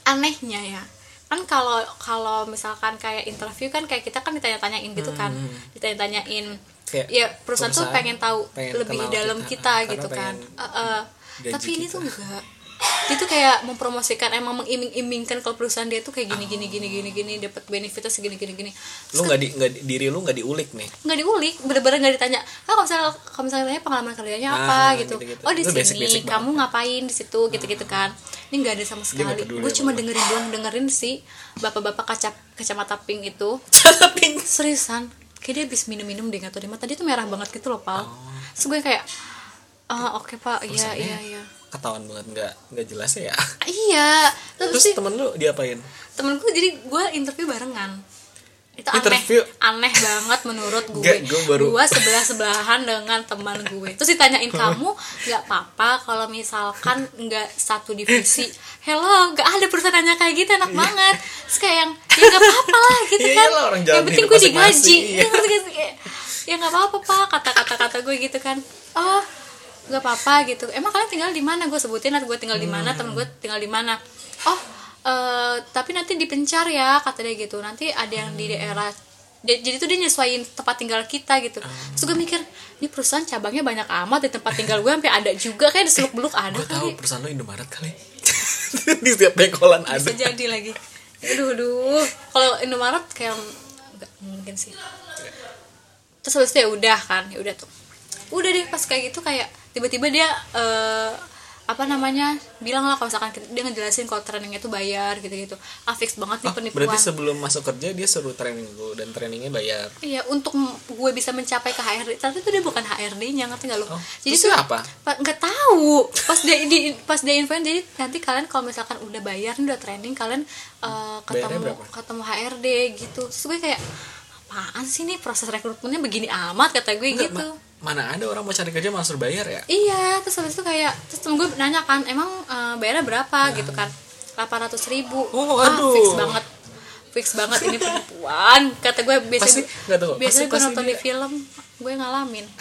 anehnya ya. Kan kalau kalau misalkan kayak interview kan kayak kita kan ditanya-tanyain gitu kan. Ditanya-tanyain Kayak ya perusahaan, tuh perusahaan pengen tahu pengen lebih dalam kita, kita, gitu kan. eh. gaji tapi ini kita. tuh enggak dia tuh kayak mempromosikan emang mengiming-imingkan kalau perusahaan dia tuh kayak gini gini gini gini gini dapat benefitnya segini gini gini. Lu nggak di di- diri lu nggak diulik nih? Nggak diulik bener-bener nggak ditanya ah kalau misalnya kalau misalnya tanya pengalaman kerjanya apa? Ah, gitu. gitu-gitu. oh di sini basic-basic kamu ngapain di situ? Gitu-gitu kan. Ini nggak ada sama sekali. gue cuma dengerin doang dengerin si bapak-bapak kaca kacamata pink itu. Pink. seriusan kayak dia habis minum-minum deh nggak tahu deh mata dia tuh merah banget gitu loh pal. Terus gue kayak ah oke pak. Iya iya iya ketahuan banget nggak nggak jelas ya? Iya. Terus, terus sih temen lu diapain? Temen gue jadi gue interview barengan. Itu aneh. Interview. aneh banget menurut gue. Gue baru- gue sebelah sebelahan dengan teman gue. Terus ditanyain kamu nggak apa-apa kalau misalkan nggak satu divisi? Hello nggak ada perusahaan nanya kayak gitu enak banget. Terus kayak yang ya nggak apa-apa lah gitu Iya kan. orang yang penting gue digaji. iya. ya, ya nggak apa-apa pak kata-kata kata gue gitu kan. Oh nggak apa-apa gitu. Emang kalian tinggal di mana? Gue sebutin lah gue tinggal di mana temen gue tinggal di mana. Oh eh, tapi nanti dipencar ya kata dia gitu. Nanti ada yang di daerah dia- jadi tuh dia nyesuaiin tempat tinggal kita gitu. Terus gue mikir ini perusahaan cabangnya banyak amat di tempat tinggal gue sampai ada juga kayak di seluk beluk ada gue tahu kali. perusahaan lo Indomaret kali. Di setiap bengkolan ada. bisa jadi lagi. Aduh aduh. Kalau Indomaret kayak nggak mungkin sih. Terus habis itu ya udah kan ya udah tuh. Udah deh pas kayak gitu kayak tiba-tiba dia eh, apa namanya bilang lah kalau misalkan dia ngejelasin kalau trainingnya tuh bayar gitu-gitu ah fix banget nih Oh, penipuan berarti sebelum masuk kerja dia suruh training lu dan trainingnya bayar Iya, untuk gue bisa mencapai ke HRD. Ternyata itu dia bukan HRD-nya, ngerti gak lo? Oh, jadi terus tuh siapa? pa- nggak tahu. Pas dia di pas dia infoin jadi nanti kalian kalau misalkan udah bayar, udah training, kalian Bayarnya ketemu ketemu HRD gitu. Terus gue kayak apaan sih nih proses rekrutmennya begini amat kata gue Enggak, gitu. Ma- mana ada orang mau cari kerja malah suruh bayar ya? Iya, terus habis itu kayak terus temen gue nanya kan, emang eh, bayarnya berapa? Gitu kan? 800 ribu. Oh, ah aduh. fix banget. Fix banget ini penipuan kata gue biasanya Pasti- nggak tahu, biasanya pasti- gue nonton di dia- film gue ngalamin.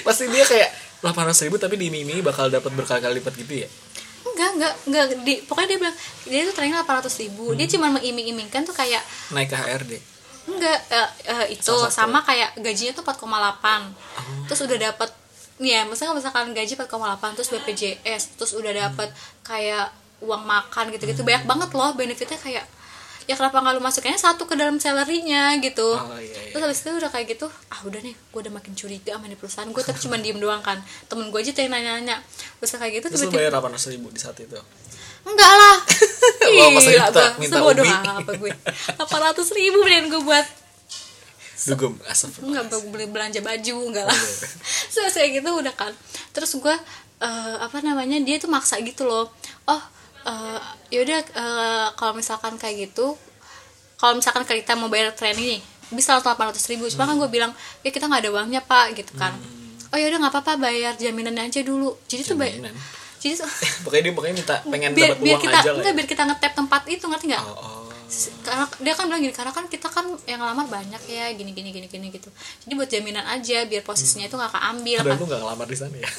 Pasti dia kayak 800 ribu tapi diiming-imingi bakal dapat berkali-kali lipat gitu ya? Enggak enggak enggak. Di pokoknya dia bilang dia tuh training 800 ribu. Dia Hmm. cuma mengiming-imingkan tuh kayak naik ke HRD enggak eh, eh, itu sama kayak gajinya tuh 4,8 terus udah dapat ya misalnya misalkan gaji 4,8 terus BPJS terus udah dapat kayak uang makan gitu-gitu banyak banget loh benefitnya kayak ya kenapa nggak lu masukinnya satu ke dalam salary-nya gitu. Oh, iya, iya. terus habis itu udah kayak gitu ah udah nih gue udah makin curiga sama nih perusahaan gue tapi cuma diem doang kan. Temen gue aja tuh yang nanya-nanya. Terus kayak gitu terus tiba-tiba bayar 800 ribu di saat itu enggak lah. Lo masa Gila, minta- minta sebodoh apa gue. 800 ribu mendingan gue buat. Dugem asap enggak gue beli belanja baju enggak lah. So kayak gitu udah kan. Terus gue eh, apa namanya dia tuh maksa gitu loh. Oh eh, yaudah eh, kalau misalkan kayak gitu kalau misalkan kita mau bayar training nih bisa lah 800 ribu. Cuma kan gue bilang ya kita nggak ada uangnya pak gitu kan. Oh yaudah nggak apa-apa bayar jaminannya aja dulu. Jadi tuh bayar Jaminan. Jadi tuh pokoknya dia pokoknya minta pengen biar, dapat biar uang kita aja lah enggak ya. biar kita ngetap tempat itu ngerti nggak? Oh, oh. karena dia kan bilang gini karena kan kita kan yang ngelamar banyak ya gini gini gini gini gitu. Jadi buat jaminan aja biar posisinya itu nggak keambil padahal kan lu gak ngelamar di sana ya?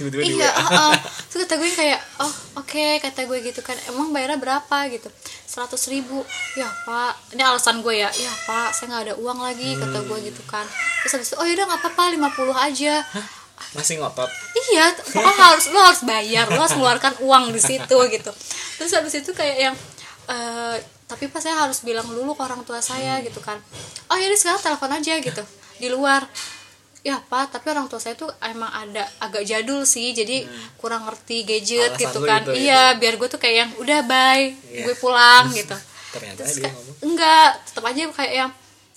Tiba-tiba iya WA heeh. terus kata gue kayak oh oke kata gue gitu kan. Emang bayarnya berapa? gitu. Seratus ribu. Ya pak. Ini alasan gue ya. Ya pak saya nggak ada uang lagi kata gue gitu kan. Terus habis itu oh yaudah nggak apa-apa 50 aja masih ngotot. Iya pokoknya harus lo harus bayar lo harus mengeluarkan uang di situ gitu. Terus habis itu kayak yang eh, tapi pas saya harus bilang dulu ke orang tua saya gitu kan. Oh ya sekarang telepon aja gitu. Di luar. Ya pak tapi orang tua saya tuh emang ada agak jadul sih jadi kurang ngerti gadget Alasan gitu kan. itu ya? iya biar gue tuh kayak yang udah bye Iya. gue pulang gitu. Ternyata Terus dia ngomong. enggak tetap aja kayak yang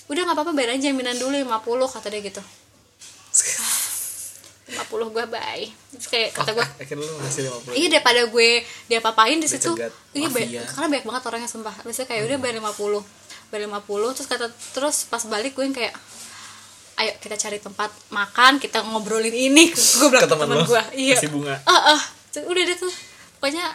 udah nggak apa-apa bayar aja jaminan dulu 50 kata dia gitu 50 gue bye. Terus kayak kata gue akhirnya lu ngasih 50 iya daripada gue dia papain di situ iya ba- karena banyak banget orangnya sumpah. Biasanya kayak udah bayar 50 bayar 50 terus kata terus pas balik gue yang kayak ayo kita cari tempat makan kita ngobrolin ini. Gue bilang Ke lo, gue iya. Kasih bunga. ah ah. Terus udah deh tuh. Pokoknya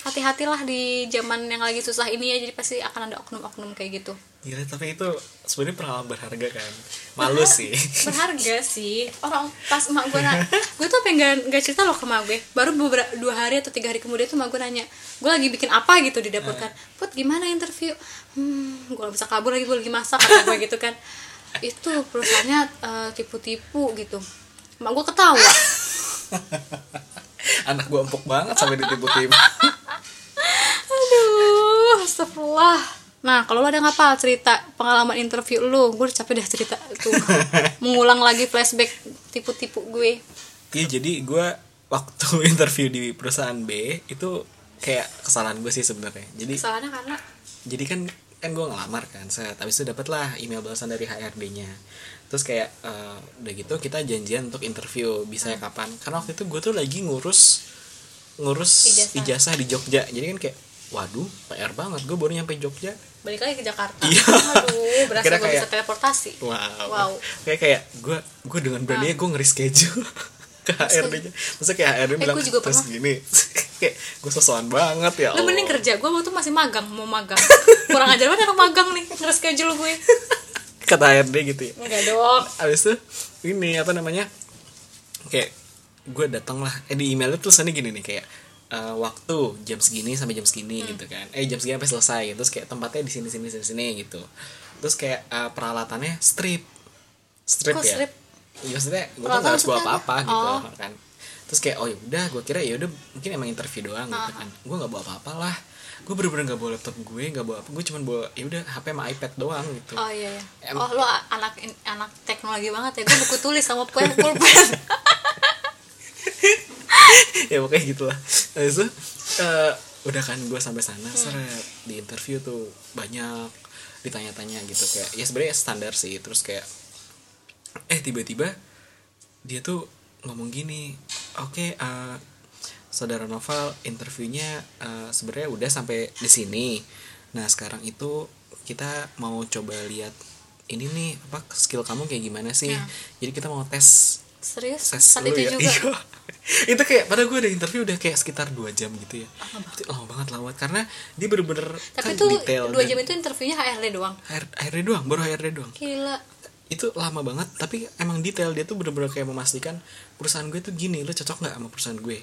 hati-hatilah di zaman yang lagi susah ini ya jadi pasti akan ada oknum-oknum kayak gitu. Gila, tapi itu sebenarnya pengalaman berharga kan? Malu sih. berharga sih. Orang pas emak gue nanya gue tuh pengen nggak cerita loh ke emak gue baru beberapa dua hari atau tiga hari kemudian tuh emak gue nanya gue lagi bikin apa? gitu di dapur kan put gimana interview? Hmm gue gak bisa kabur lagi gue lagi masak kata gue gitu kan. Itu perusahaannya eh, tipu-tipu gitu. Emak gue ketawa. Anak gua empuk banget sampai ditipu-tipu aduh astagfirullah. Nah kalau lo ada ngapa cerita pengalaman interview lu gue udah capek dah cerita tuh. Mengulang lagi flashback tipu-tipu gue. Iya jadi gue waktu interview di perusahaan B itu kayak kesalahan gue sih sebenarnya. Jadi kesalahannya karena? Jadi kan kan gue ngelamar kan saya habis itu dapet lah email balasan dari HRD-nya terus kayak eh, udah gitu kita janjian untuk interview bisa kapan. Karena waktu itu gue tuh lagi ngurus ngurus Ijazah. ijazah. di Jogja. Jadi kan kayak waduh PR banget gue baru nyampe Jogja. Balik lagi ke Jakarta. Iya. aduh berasa gue kayak- bisa teleportasi. Wow, Wow. kayak kayak gue gue dengan beraninya gue ngeri schedule ke HRD nya. Maksudnya kayak HRD bilang gue juga terus pernah." gini. Kayak gue sosokan banget ya lu Allah. mending kerja. Gue waktu masih magang mau magang. Kurang ajar banget anak magang nih nggak schedule gue. Kata HRD gitu ya. Enggak dong. Abis itu ini apa namanya kayak gue datang lah. Eh di emailnya tulisannya gini nih kayak eh, waktu jam segini sampai jam segini Hmm. gitu kan. Eh jam segini sampai selesai terus kayak tempatnya di sini sini sini sini gitu. Terus kayak eh, peralatannya strip. Strip Kok ya? strip? ya maksudnya gue tuh Peralatan gak harus bawa apa-apa apa? gitu Oh. kan. Terus kayak oh ya udah gue kira ya udah mungkin emang interview doang Ah. gitu kan. Gue nggak bawa apa-apa lah. Gue bener-bener nggak bawa laptop gue nggak bawa apa gue cuma bawa ya udah HP sama iPad doang gitu. Oh iya iya. Em- oh lo anak anak teknologi banget ya. Gue buku tulis sama pen pulpen ya pokoknya gitulah Habis itu eh, udah kan gue sampai sana seret di interview tuh banyak ditanya-tanya gitu kayak ya sebenarnya standar sih terus kayak eh tiba-tiba dia tuh ngomong gini oke eh, saudara Novel interviewnya eh, sebenarnya udah sampai di sini nah sekarang itu kita mau coba lihat ini nih apa skill kamu kayak gimana sih Ya. jadi kita mau tes serius ses saat itu ya. juga Iya. itu kayak pada gue ada interview udah kayak sekitar dua jam gitu ya. Lama banget. Lama karena dia bener-bener tapi kan itu detail dua jam itu interviewnya HRD doang. HR HRD doang baru HRD doang. Gila. Itu lama banget tapi emang detail. Dia tuh bener-bener kayak memastikan perusahaan gue tuh gini lo cocok nggak sama perusahaan gue?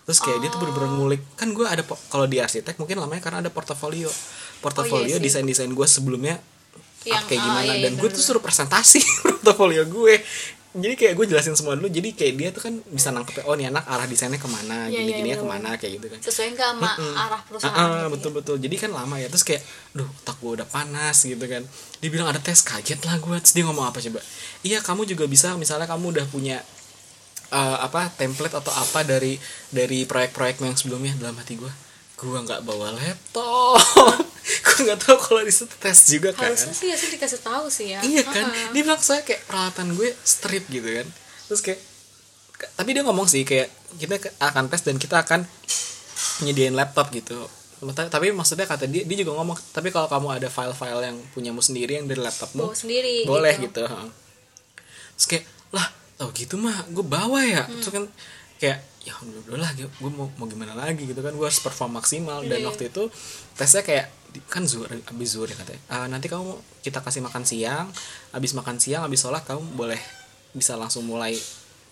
Terus kayak dia tuh Oh. bener-bener ngulik. Kan gue ada kalau di arsitek mungkin lamanya karena ada portofolio. Portofolio Oh, iya desain desain gue sebelumnya Yang, kayak ah, gimana. iya, iya, dan gue tuh suruh presentasi portofolio gue jadi kayak gue jelasin semua dulu jadi kayak dia tuh kan bisa nangkep oh nih anak arah desainnya ke mana Iya, gini iya, gini ya ke mana kayak gitu kan. Sesuai nggak sama arah perusahaan Ah, ah, gitu ya? betul betul. Jadi kan lama ya terus kayak duh otak gue udah panas gitu kan. Dia bilang ada tes kaget lah gue terus dia ngomong apa coba? Iya kamu juga bisa misalnya kamu udah punya eh, apa template atau apa dari dari proyek-proyek yang sebelumnya. Dalam hati gue gue nggak bawa laptop nggak tahu kalau di situ tes juga kan harusnya sih ya sih dikasih tahu sih ya iya kan ah. dia bilang saya kayak peralatan gue strip gitu kan terus kayak tapi dia ngomong sih kayak kita akan tes dan kita akan nyediain laptop gitu tapi maksudnya kata dia dia juga ngomong tapi kalau kamu ada file-file yang punyamu sendiri yang dari laptopmu bawa sendiri boleh gitu. gitu, terus kayak lah tau gitu mah gue bawa ya Hmm. terus kan kayak ya udah lah gue mau mau gimana lagi gitu kan gue harus perform maksimal dan Iya, iya. waktu itu tesnya kayak kan zuhur abis zuhur ya katanya. "Ah, nanti kamu kita kasih makan siang abis makan siang abis sholat kamu boleh bisa langsung mulai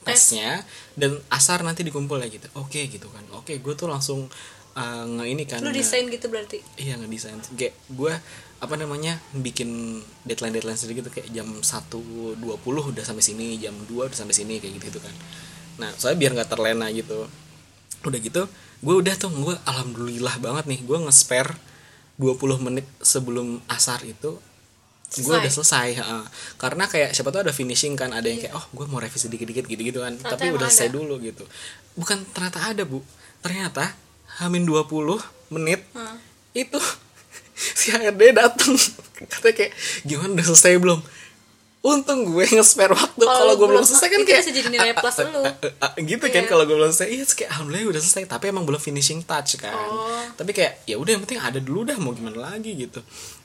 tesnya dan asar nanti dikumpul ya gitu. Oke gitu kan. Oke gue tuh langsung uh, nge ini kan lu nge- desain gitu berarti? Iya ngedesain. Kayak gue apa namanya bikin deadline deadline sendiri gitu kayak jam 1.20 udah sampai sini jam 2 udah sampai sini kayak gitu gitu kan. Nah soalnya biar nggak terlena gitu. Udah gitu gue udah tuh gue alhamdulillah banget nih gue nge-spare 20 menit sebelum asar itu gue udah selesai? ha. karena kayak siapa tuh ada finishing kan ada yang kayak oh gue mau revisi dikit-dikit gitu-gitu kan. Ternyata tapi udah selesai ada. dulu gitu. Bukan ternyata ada bu. Ternyata hamin 20 menit Hmm. itu si HRD datang katanya kayak gimana udah selesai belum untung gue nge-spare waktu. Kalau gue belum selesai kan kayak bisa jadi nilai plus lu. ah, gitu kan Iya. kalau gue belum selesai. Iya kayak alhamdulillah udah selesai. Tapi emang belum finishing touch kan. Oh. tapi kayak ya udah yang penting ada dulu dah mau gimana lagi gitu.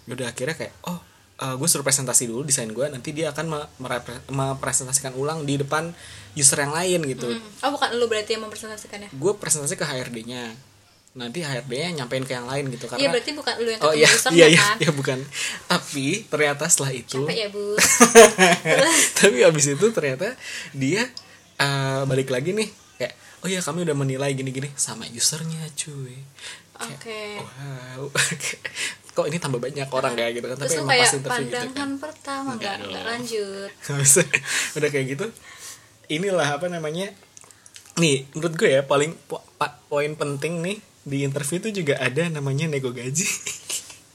Udah akhirnya kayak oh eh, gue suruh presentasi dulu desain gue nanti dia akan mempresentasikan ulang di depan user yang lain gitu. Hmm. oh bukan lu berarti yang mempresentasikannya? Gue presentasi ke HRD-nya nanti HRD-nya nyampein ke yang lain gitu iya karena berarti bukan lu yang oh ketemu iya usernya iya iya kan? iya bukan. Tapi ternyata setelah itu capek ya bu. Tapi abis itu ternyata dia eh, balik lagi nih kayak oh ya kami udah menilai gini-gini. Sama usernya cuy. Oke. wow. Kok ini tambah banyak orang kayak gitu kan. Tapi terus emang pas interview gitu pandangan kan pertama Enggak nggak nggak dong. lanjut. Habis udah kayak gitu inilah apa namanya nih menurut gue ya paling po- poin penting nih di interview itu juga ada namanya nego gaji.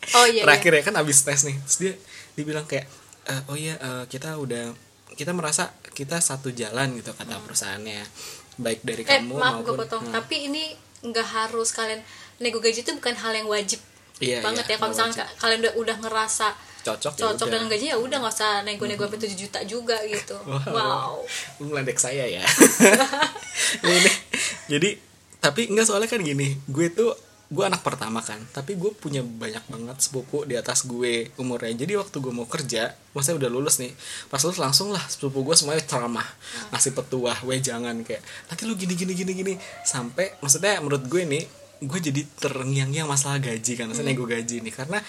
Oh iya, terakhir ya kan abis tes nih. Terus dia dibilang kayak "Eh, oh iya eh, kita udah kita merasa kita satu jalan gitu kata perusahaannya. Baik dari iya. eh kamu maaf gue maupun potong Hmm. tapi ini nggak harus kalian nego gaji itu bukan hal yang wajib Iya, banget iya, ya. Kalau misalnya ka- kalian udah udah ngerasa cocok ya cocok udah. dengan gaji ya udah nggak usah nego-nego sampai 7 juta juga gitu. Wow. Lu meledek saya ya. Ini. Jadi tapi enggak soalnya kan gini gue tuh gue anak pertama kan tapi gue punya banyak banget sepupu di atas gue umurnya. Jadi waktu gue mau kerja maksudnya udah lulus nih pas lulus langsung lah sepupu gue semuanya ceramah ngasih petuah weh jangan kayak nanti lu gini gini gini gini. Sampai maksudnya menurut gue nih gue jadi terngiang-ngiang masalah gaji kan maksudnya nego gaji nih. Karena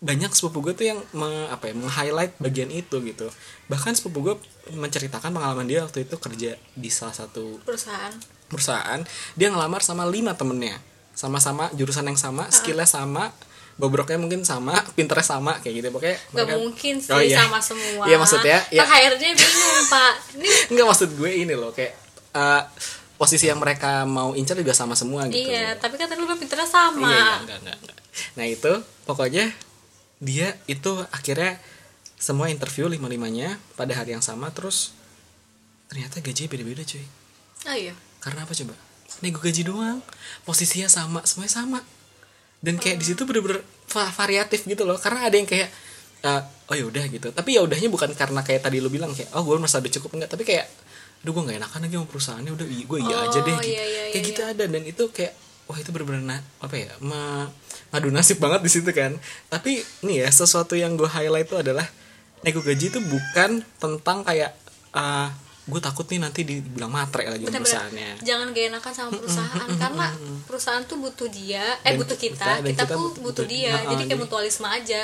banyak sepupu gue tuh yang me, apa ya meng-highlight bagian itu gitu. Bahkan sepupu gue menceritakan pengalaman dia waktu itu kerja di salah satu perusahaan perusahaan dia ngelamar sama lima temennya sama-sama jurusan yang sama skillnya sama bobroknya mungkin sama pinternya sama kayak gitu pokoknya Gak mereka- mungkin sih Oh, iya. sama semua Iya, maksudnya, ya. Pak HRD bingung pak Ini nggak maksud gue ini loh kayak eh, posisi yang mereka mau incar juga sama semua gitu Iya, tapi kan tadi lu pinternya sama. Iya, iya, enggak, enggak, enggak. Nah itu pokoknya dia itu akhirnya semua interview lima limanya pada hari yang sama terus ternyata gajinya beda-beda cuy. Oh iya. Karena apa coba? Nego gaji doang, posisinya sama, semuanya sama. Dan kayak di situ bener-bener va- variatif gitu loh. Karena ada yang kayak eh, oh ya udah gitu. Tapi ya udahnya bukan karena kayak tadi lu bilang kayak oh gue merasa udah cukup enggak, tapi kayak aduh gue nggak enakan lagi sama perusahaannya udah gue iya aja deh Oh, gitu. iya, iya, kayak iya, gitu ada dan itu kayak wah itu bener-bener apa ya ma ngadu nasib banget di situ kan tapi nih ya sesuatu yang gue highlight itu adalah nego gaji itu bukan tentang kayak ah gue takut nih nanti dibilang matre lagi sama Bener-bener. perusahaannya Jangan gak enakan sama perusahaan karena perusahaan tuh butuh dia, eh Dan butuh kita- kita, kita, kita tuh butuh- butuh, dia. Nah, jadi kayak jadi- mutualisme aja.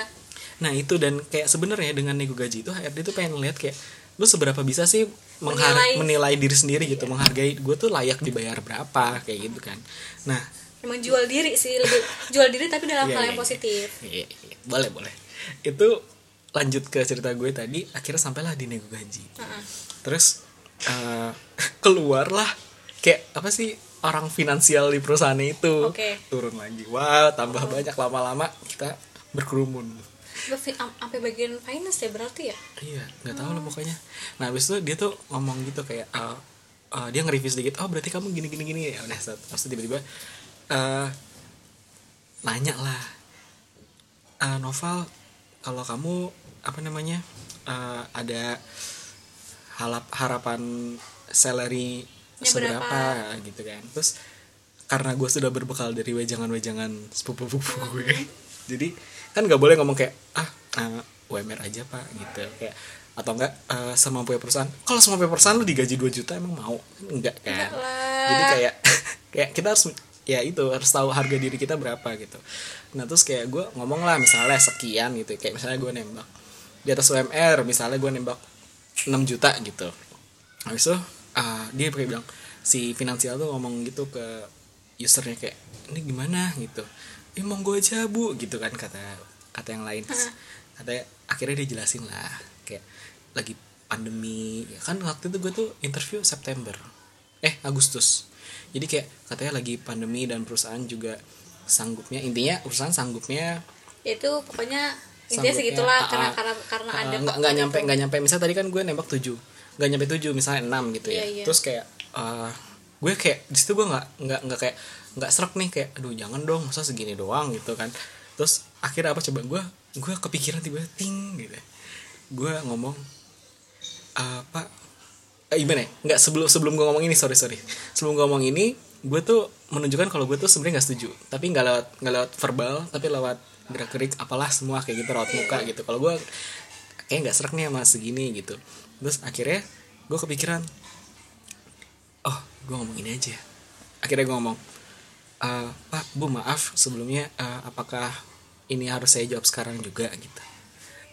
Nah itu dan kayak sebenarnya dengan nego gaji itu HRD tuh pengen lihat kayak lu seberapa bisa sih menghar- Menilai. menilai diri sendiri gitu menghargai gue tuh layak dibayar berapa kayak gitu kan nah Emang jual diri sih, lebih jual diri tapi dalam Iya, hal iya, yang iya. positif. Iya, iya. boleh boleh itu lanjut ke cerita gue tadi akhirnya sampailah di nego gaji Heeh. terus eh, keluarlah kayak apa sih orang finansial di perusahaan itu Oke. turun lagi wow tambah banyak lama-lama kita berkerumun sampai bagian finance ya berarti ya? Iya, nggak tahu lah pokoknya. Nah, habis itu dia tuh ngomong gitu kayak uh, uh, dia nge-review sedikit. Oh, berarti kamu gini gini gini. Ya udah. Terus tiba-tiba uh, nanya lah. Uh, Noval, kalau kamu apa namanya? uh, ada halap, harapan salary Ya, seberapa berapa? gitu kan. Terus karena gue sudah berbekal dari wejangan-wejangan sepupu-sepupu gue. Jadi kan nggak boleh ngomong kayak ah uh, UMR aja pak gitu kayak atau enggak uh, semampu perusahaan kalau semampu perusahaan lu digaji 2 juta emang mau enggak kan Enggak lah. jadi kayak kayak kita harus ya itu harus tahu harga diri kita berapa gitu nah terus kayak gue ngomong lah misalnya sekian gitu kayak misalnya gue nembak di atas UMR misalnya gue nembak 6 juta gitu. Habis itu ah, dia kayak bilang si finansial tuh ngomong gitu ke usernya kayak ini gimana? gitu. Eh monggo aja bu gitu kan kata kata yang lain. Katanya akhirnya dia jelasin lah kayak lagi pandemi. Ya kan waktu itu gue tuh interview September eh Agustus. Jadi kayak katanya lagi pandemi dan perusahaan juga sanggupnya intinya perusahaan sanggupnya Itu pokoknya intinya segitulah ah, karena ah, karena karena ah, ada nggak nggak nyampe itu. nggak nyampe. Misalnya tadi kan gue nembak 7 nggak nyampe 7 misalnya 6 gitu ya. Iya, iya. terus kayak ah, gue kayak di situ gue nggak nggak nggak kayak nggak serak nih kayak aduh jangan dong masa segini doang gitu kan. Terus akhirnya apa coba? Gue gue kepikiran tiba ting gitu gue ngomong "Ah, pak eh, gimana ya? nggak sebelum sebelum gue ngomong ini sorry sorry. Sebelum gue ngomong ini gue tuh menunjukkan kalau gue tuh sebenarnya nggak setuju. Tapi nggak lewat nggak lewat verbal tapi lewat gerak gerik apalah semua kayak gitu raut muka gitu. Kalau gue kayak nggak serak nih sama segini gitu. Terus akhirnya gue kepikiran oh gue ngomong ini aja. Akhirnya gue ngomong "Eh, pak bu maaf sebelumnya eh, apakah ini harus saya jawab sekarang juga? Gitu.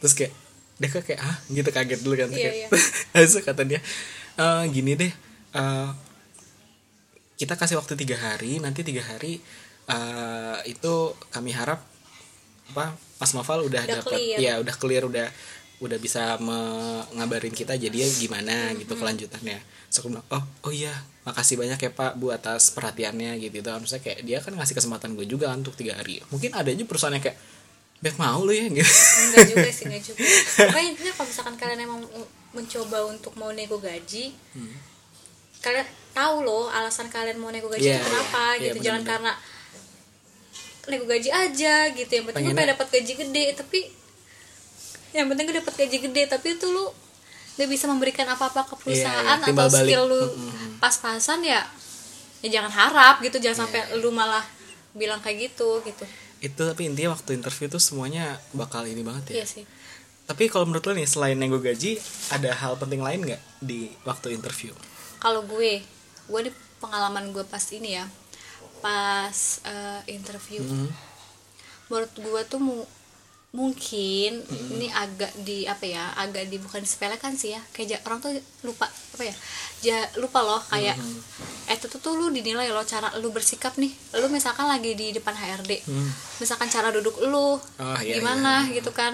Terus kayak dia kayak kayak ah gitu kaget dulu kan Iya, kayak. iya. Terus kata dia "Eh, gini deh eh, kita kasih waktu tiga hari nanti tiga hari eh, itu kami harap apa Mas Noval udah, Udah dapat ya udah clear udah udah bisa mengabarin kita jadi ya gimana gitu kelanjutannya. So aku bilang oh oh iya makasih banyak ya Pak Bu atas perhatiannya gitu. Gitu maksudnya kayak dia kan ngasih kesempatan gue juga kan untuk tiga hari. Mungkin ada aja perusahaan yang kayak baik mau lu ya? gitu. Enggak juga sih enggak juga. Pokoknya intinya kalau misalkan kalian emang mencoba untuk mau nego gaji Hmm. kalian tahu loh alasan kalian mau nego gaji Iya, itu kenapa iya, gitu. Iya, jangan bener-bener. karena nego gaji aja gitu. Yang penting gue pengen dapat gaji gede. Tapi yang penting gue dapat gaji gede. Tapi itu lu gak bisa memberikan apa-apa ke perusahaan iya, timbal atau balik. skill lu. Mm-mm. pas-pasan ya ya jangan harap gitu. Jangan sampai Iya. lu malah bilang kayak gitu gitu. Itu tapi intinya waktu interview tuh semuanya bakal ini banget ya. Iya sih. Tapi kalau menurut lo nih selain nego gaji ada hal penting lain nggak di waktu interview? Kalau gue gue di pengalaman gue pas ini ya pas eh, interview. Hmm. menurut gue tuh mu- mungkin ini agak di apa ya agak di bukan disepelekan sih ya. Kayak orang tuh lupa apa ya ja, lupa loh kayak eh itu tuh lu dinilai loh cara lu bersikap nih. Lu misalkan lagi di depan HRD Hmm. misalkan cara duduk lu Oh, iya, gimana gitu kan.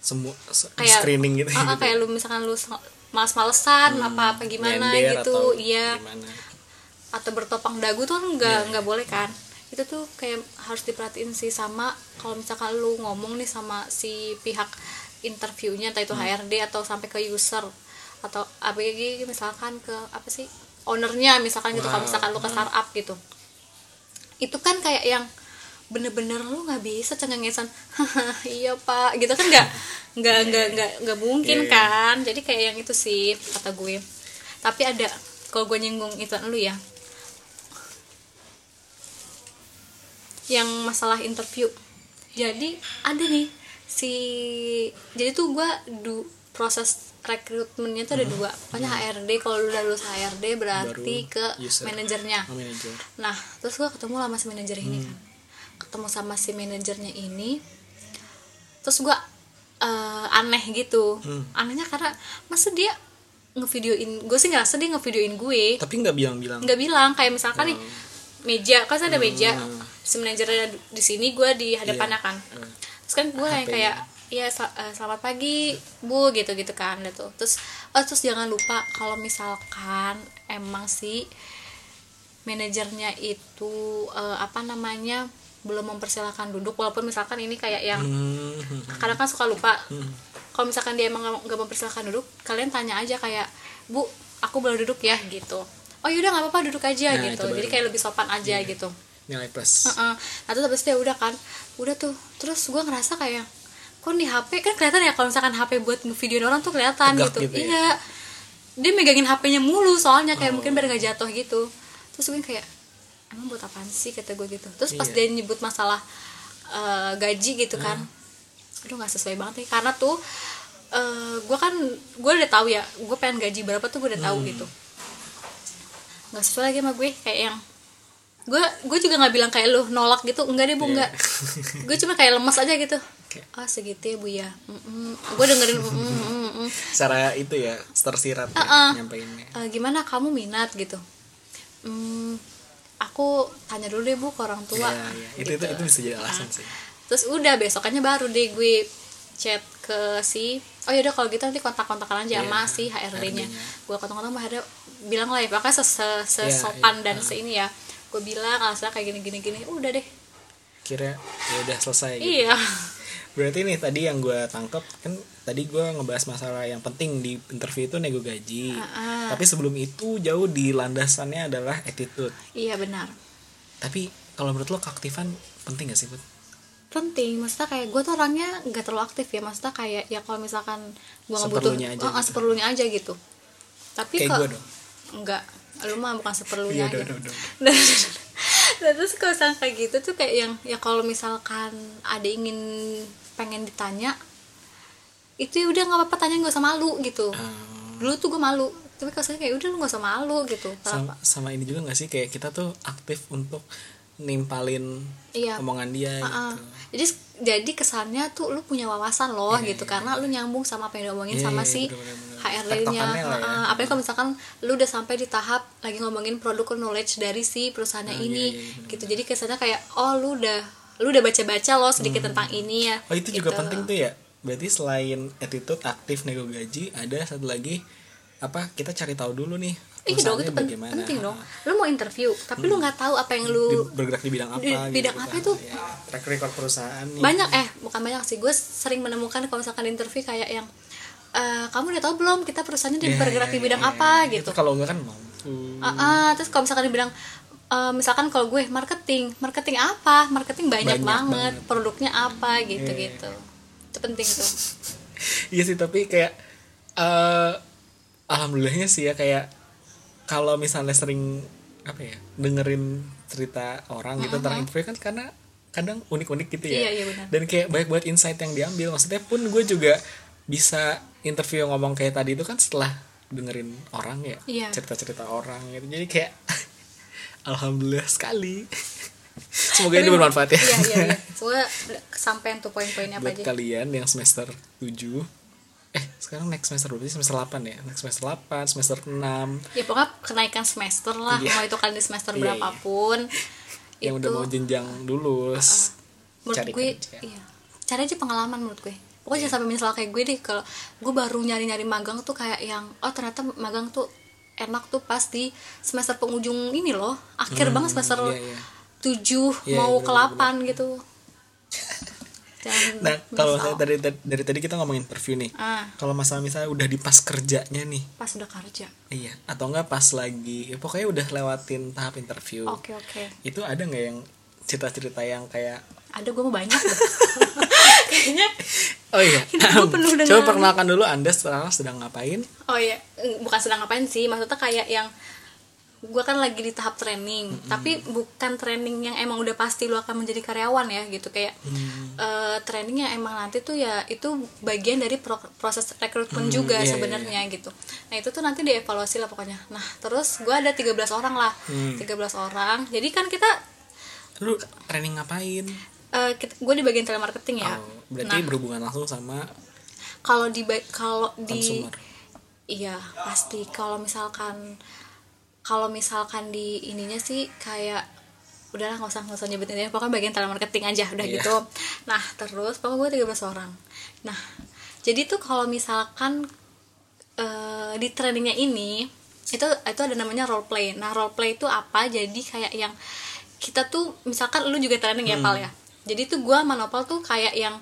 Semua se- kayak screening gitu, ah, gitu. kayak lu misalkan lu se- males-malesan apa apa gimana gitu iya. gimana. Atau bertopang dagu tuh kan nggak nggak boleh kan. Itu tuh kayak harus diperhatiin sih sama kalau misalkan lu ngomong nih sama si pihak interviewnya entah itu HRD atau sampai ke user atau ABG misalkan ke apa sih ownernya misalkan gitu kalau Wow. misalkan lu ke startup gitu. Itu kan kayak yang bener-bener lu nggak bisa cengengesan "Haha, iya pak gitu kan nggak nggak nggak nggak nggak mungkin Iya, iya. kan. Jadi kayak yang itu sih kata gue. Tapi ada kalau gue nyinggung itu lu ya yang masalah interview jadi ada nih si jadi tuh gue du proses rekrutmennya tuh ada dua pokoknya HRD kalau lu udah lulus HRD berarti Hmm. Baru ke user. manajernya Oh. Nah, terus gue ketemu sama si manajer ini Hmm. kan. Ketemu sama si manajernya ini. Terus gue eh, aneh gitu. Hmm. Anehnya karena masa dia ngevideoin gue sih ngerasa dia ngevideoin gue. tapi nggak bilang-bilang Nggak bilang kayak misalkan nih meja, kan ada meja. Hmm. Si manajernya di sini, gue di hadapannya kan. Hmm. Terus kan gue HP-nya. kayak Iya, sel- eh, selamat pagi, Bu, gitu-gitu kan, gitu. Terus, oh, terus jangan lupa kalau misalkan emang si manajernya itu eh, apa namanya belum mempersilahkan duduk walaupun misalkan ini kayak yang Hmm. kadang kan suka lupa kalau misalkan dia emang nggak mempersilahkan duduk kalian tanya aja kayak bu aku boleh duduk ya gitu oh yaudah nggak apa-apa duduk aja Nah, gitu jadi kayak lebih sopan aja gitu nilai plus Heeh. nah terus habis itu ya udah kan udah tuh terus gue ngerasa kayak kok nih HP kan kelihatan ya kalau misalkan HP buat ngevideoin orang tuh kelihatan Tegak gitu, gitu ya? iya dia megangin HP-nya mulu soalnya kayak Oh. mungkin biar nggak jatuh gitu terus gue kayak emang buat apaan sih kata gue gitu terus pas Iya. dia nyebut masalah eh, gaji gitu kan aduh nggak sesuai banget nih karena tuh eh, gue kan gue udah tahu ya gue pengen gaji berapa tuh gue udah tahu Hmm. gitu nggak sesuai lagi sama gue kayak yang gue gue juga nggak bilang kayak lu nolak gitu. Enggak deh bu Iya. enggak gue cuma kayak lemas aja gitu. Ah segitu ya bu ya. Gue dengerin mm, mm, mm, mm. cara itu ya tersirat ya, Uh-uh. nyampeinnya. Eh, gimana? Kamu minat gitu. Hmm, aku tanya dulu deh bu ke orang tua. Iya, iya. itu gitu. itu itu bisa jadi alasan Nah, sih. Terus udah besokannya baru deh gue chat ke si oh yaudah kalau gitu nanti kontak-kontakan aja Iya, sama si HRD-nya HRD-nya. gue kontak-kontak sama HRD bilang lah ya pokoknya ses Iya, sesopan iya. dan se ini ya gue bilang alasan kayak gini gini gini. Udah deh. Kira ya udah selesai gitu. iya. Berarti nih tadi yang gue tangkep kan tadi gue ngebahas masalah yang penting di interview itu nego gaji. Ah, ah. tapi sebelum itu jauh di landasannya adalah attitude. Iya benar. Tapi kalau menurut lo keaktifan penting gak sih Put? penting. Maksudnya kayak gue tuh orangnya nggak terlalu aktif ya. Maksudnya kayak ya kalau misalkan gue nggak butuh Seperlunya aja Oh, gitu. seperlunya aja gitu. Tapi kayak kok gue dong. Enggak lu mah bukan seperlunya udah, udah, Dan, dan terus kalau kayak gitu tuh kayak yang ya kalau misalkan ada ingin pengen ditanya itu ya udah nggak apa-apa tanya nggak usah malu gitu. Ah, dulu tuh gue malu tapi kalau sekarang kayak udah lu nggak usah malu gitu. Sama, sama ini juga gak sih? Kayak kita tuh aktif untuk nimpalin Iya. omongan dia Ah, gitu. Jadi jadi kesannya tuh lu punya wawasan loh Iya, gitu iya, karena lu nyambung sama apa yang diomongin Iya, sama iya, si bener-bener. HRD-nya ya. Heeh, apalagi kalau misalkan lu udah sampai di tahap lagi ngomongin produk knowledge dari si perusahaannya Ah, ini iya, iya, bener-bener. gitu jadi kesannya kayak oh lu udah lu udah baca-baca loh sedikit tentang ini ya oh itu juga gitu. penting tuh ya berarti selain attitude aktif nego gaji ada satu lagi apa kita cari tahu dulu nih Iya dong itu pen- bagaimana penting dong. Lu mau interview, tapi lu nggak tahu apa yang di, lu bergerak di bidang apa di gitu bidang kan. apa itu? Ya, track record perusahaan nih banyak eh bukan banyak sih gue sering menemukan kalau misalkan interview kayak yang "Eh, kamu udah tahu belum kita perusahaannya Ya, bergerak ya, di bidang ya, apa ya. gitu itu kalau enggak kan mampu Ah, ah, terus kalau misalkan dibilang eh, misalkan kalau gue marketing marketing apa marketing banyak, Banyak banget. banget. produknya apa gitu Iya. gitu itu penting tuh iya sih tapi kayak eh alhamdulillahnya sih ya kayak kalau misalnya sering apa ya dengerin cerita orang gitu tentang interview kan karena kadang unik-unik gitu ya Iya, iya, benar. dan kayak banyak banget insight yang diambil maksudnya pun gue juga bisa interview ngomong kayak tadi itu kan setelah dengerin orang ya Iya. cerita-cerita orang gitu. Jadi kayak alhamdulillah sekali. Semoga ini bermanfaat ya. iya iya iya. Semoga kesampaian tuh poin-poinnya apa buat aja? kalian yang semester 7 eh sekarang next semester berapa sih? Semester 8 ya? Next semester 8 semester 6 ya pokoknya kenaikan semester lah. Iya. mau itu kalian di semester Iya, iya. berapapun yang udah mau jenjang lulus menurut cari gue kerja. iya. Cari aja pengalaman menurut gue pokoknya jangan sampai misal kayak gue deh kalau gue baru nyari nyari magang tuh kayak yang oh ternyata magang tuh enak tuh pas di semester penghujung ini loh akhir banget semester iya, iya. tujuh Iya, mau iya, ke delapan gitu Jangan Nah, kalau menyesal. saya dari, dari dari tadi kita ngomongin interview nih. ah Kalau masalah misalnya udah di pas kerjanya nih, pas udah kerja iya, atau enggak pas lagi, ya pokoknya udah lewatin tahap interview. oke oke Itu ada nggak yang cerita-cerita yang kayak, ada gue mau banyak kayaknya oh iya, Hidup penuh dengan- coba perkenalkan dulu anda sekarang sedang ngapain? Oh iya, Eh, bukan sedang ngapain sih, maksudnya kayak yang gue kan lagi di tahap training, tapi bukan training yang emang udah pasti lu akan menjadi karyawan ya gitu kayak eh, training yang emang nanti tuh ya itu bagian dari pro- proses rekrutmen juga iya, sebenarnya gitu. Nah itu tuh nanti dievaluasi lah pokoknya. Nah terus gue ada 13 orang lah, 13 orang. Jadi kan kita, Lu training ngapain? Eh, gue di bagian telemarketing ya. Oh, berarti berhubungan langsung sama Kalau di kalau di. Iya pasti. Kalau misalkan kalau misalkan di ininya sih kayak udahlah nggak usah nggak usah nyebutin ya. Pokoknya bagian telemarketing aja udah Iya. gitu. Nah terus pokoknya gue 13 orang. Nah jadi tuh kalau misalkan eh, di trainingnya ini itu itu ada namanya role play nah role play itu apa? Jadi kayak yang kita tuh misalkan lu juga training ya pal ya jadi tuh gue manopal tuh kayak yang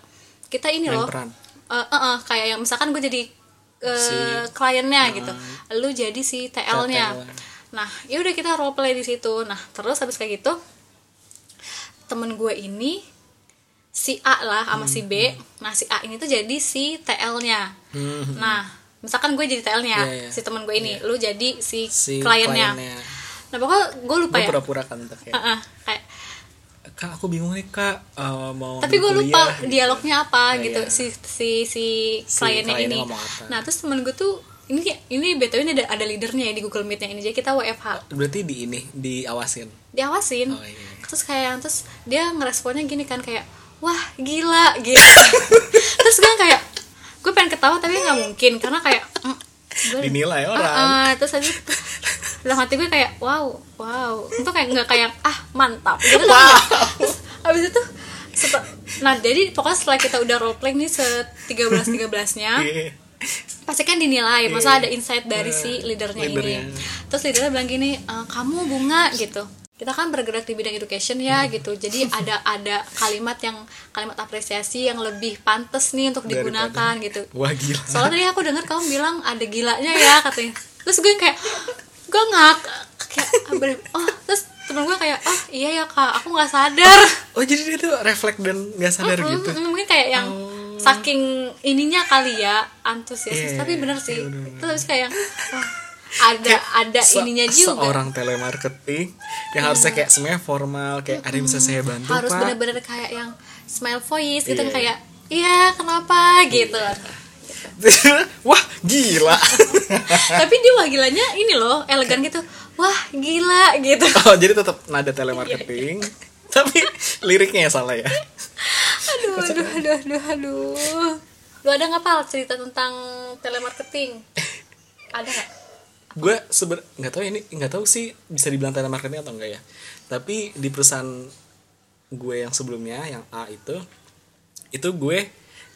kita ini Main loh peran. Eh, eh, eh, kayak yang misalkan gue jadi eh, Si- kliennya gitu lu jadi si TL-nya TL. nah ya udah kita role play di situ. Nah terus habis kayak gitu temen gue ini si A lah sama si B. Nah si A ini tuh jadi si TL-nya Hmm, nah misalkan gue jadi TL-nya Iya, iya. si temen gue ini lu jadi si, si kliennya. kliennya. nah pokoknya gue lupa Gue ya. pura-pura kan tuh kayak, Heeh, kayak kak aku bingung nih kak eh, mau tapi gue lupa kuliah," gitu. dialognya apa Nah, gitu iya. si si si Si kliennya kliennya ini nah terus temen gue tuh ini ini btw ini ada ada leadernya ya di Google Meet-nya ini jadi kita WFH Berarti di ini diawasin. diawasin Oh, iya. terus kayak terus dia ngeresponnya gini kan kayak wah gila gitu terus gue kayak gue pengen ketawa tapi nggak mungkin karena kayak mm, gue Dinilai orang. Ah, ah, terus itu dalam hati gue kayak wow wow. Itu kayak nggak kayak ah mantap. Gitu kan. Nggak. terus habis itu seta- nah jadi pokoknya setelah kita udah role play nih se 13 13 nya Iya. pasti kan dinilai masa ada insight dari si leadernya Leadernya. ini terus leadernya bilang gini "E, kamu bunga gitu. Kita kan bergerak di bidang education ya gitu. Jadi ada ada kalimat yang kalimat apresiasi yang lebih pantas nih untuk digunakan Daripada- gitu. Wah gila. soalnya tadi aku dengar kamu bilang ada gilanya ya katanya. Terus gue kayak gue ngak kayak ah, bener- oh terus temen gue kayak oh iya ya kak aku nggak sadar Oh jadi dia tuh refleks dan nggak sadar Mm, gitu. mm, mm, mungkin kayak yang Oh. saking ininya kali ya antusias Iya, tapi bener sih iya, bener-bener. terus kayak wah, ada ada Se- ininya juga Seorang telemarketing yang harusnya kayak semuanya formal, kayak ada yang bisa saya bantu harus pak. bener-bener kayak yang smile voice gitu Iya. kayak iya kenapa gitu Wah gila. tapi dia wah gilanya ini loh elegan gitu. Wah gila gitu. Oh jadi tetap nada telemarketing, tapi liriknya yang salah ya. aduh aduh aduh aduh aduh. Lu ada nggak pal cerita tentang telemarketing? Ada nggak? Gue seber nggak tahu ya, ini nggak tahu sih bisa dibilang telemarketing atau enggak ya. Tapi di perusahaan gue yang sebelumnya yang A itu itu gue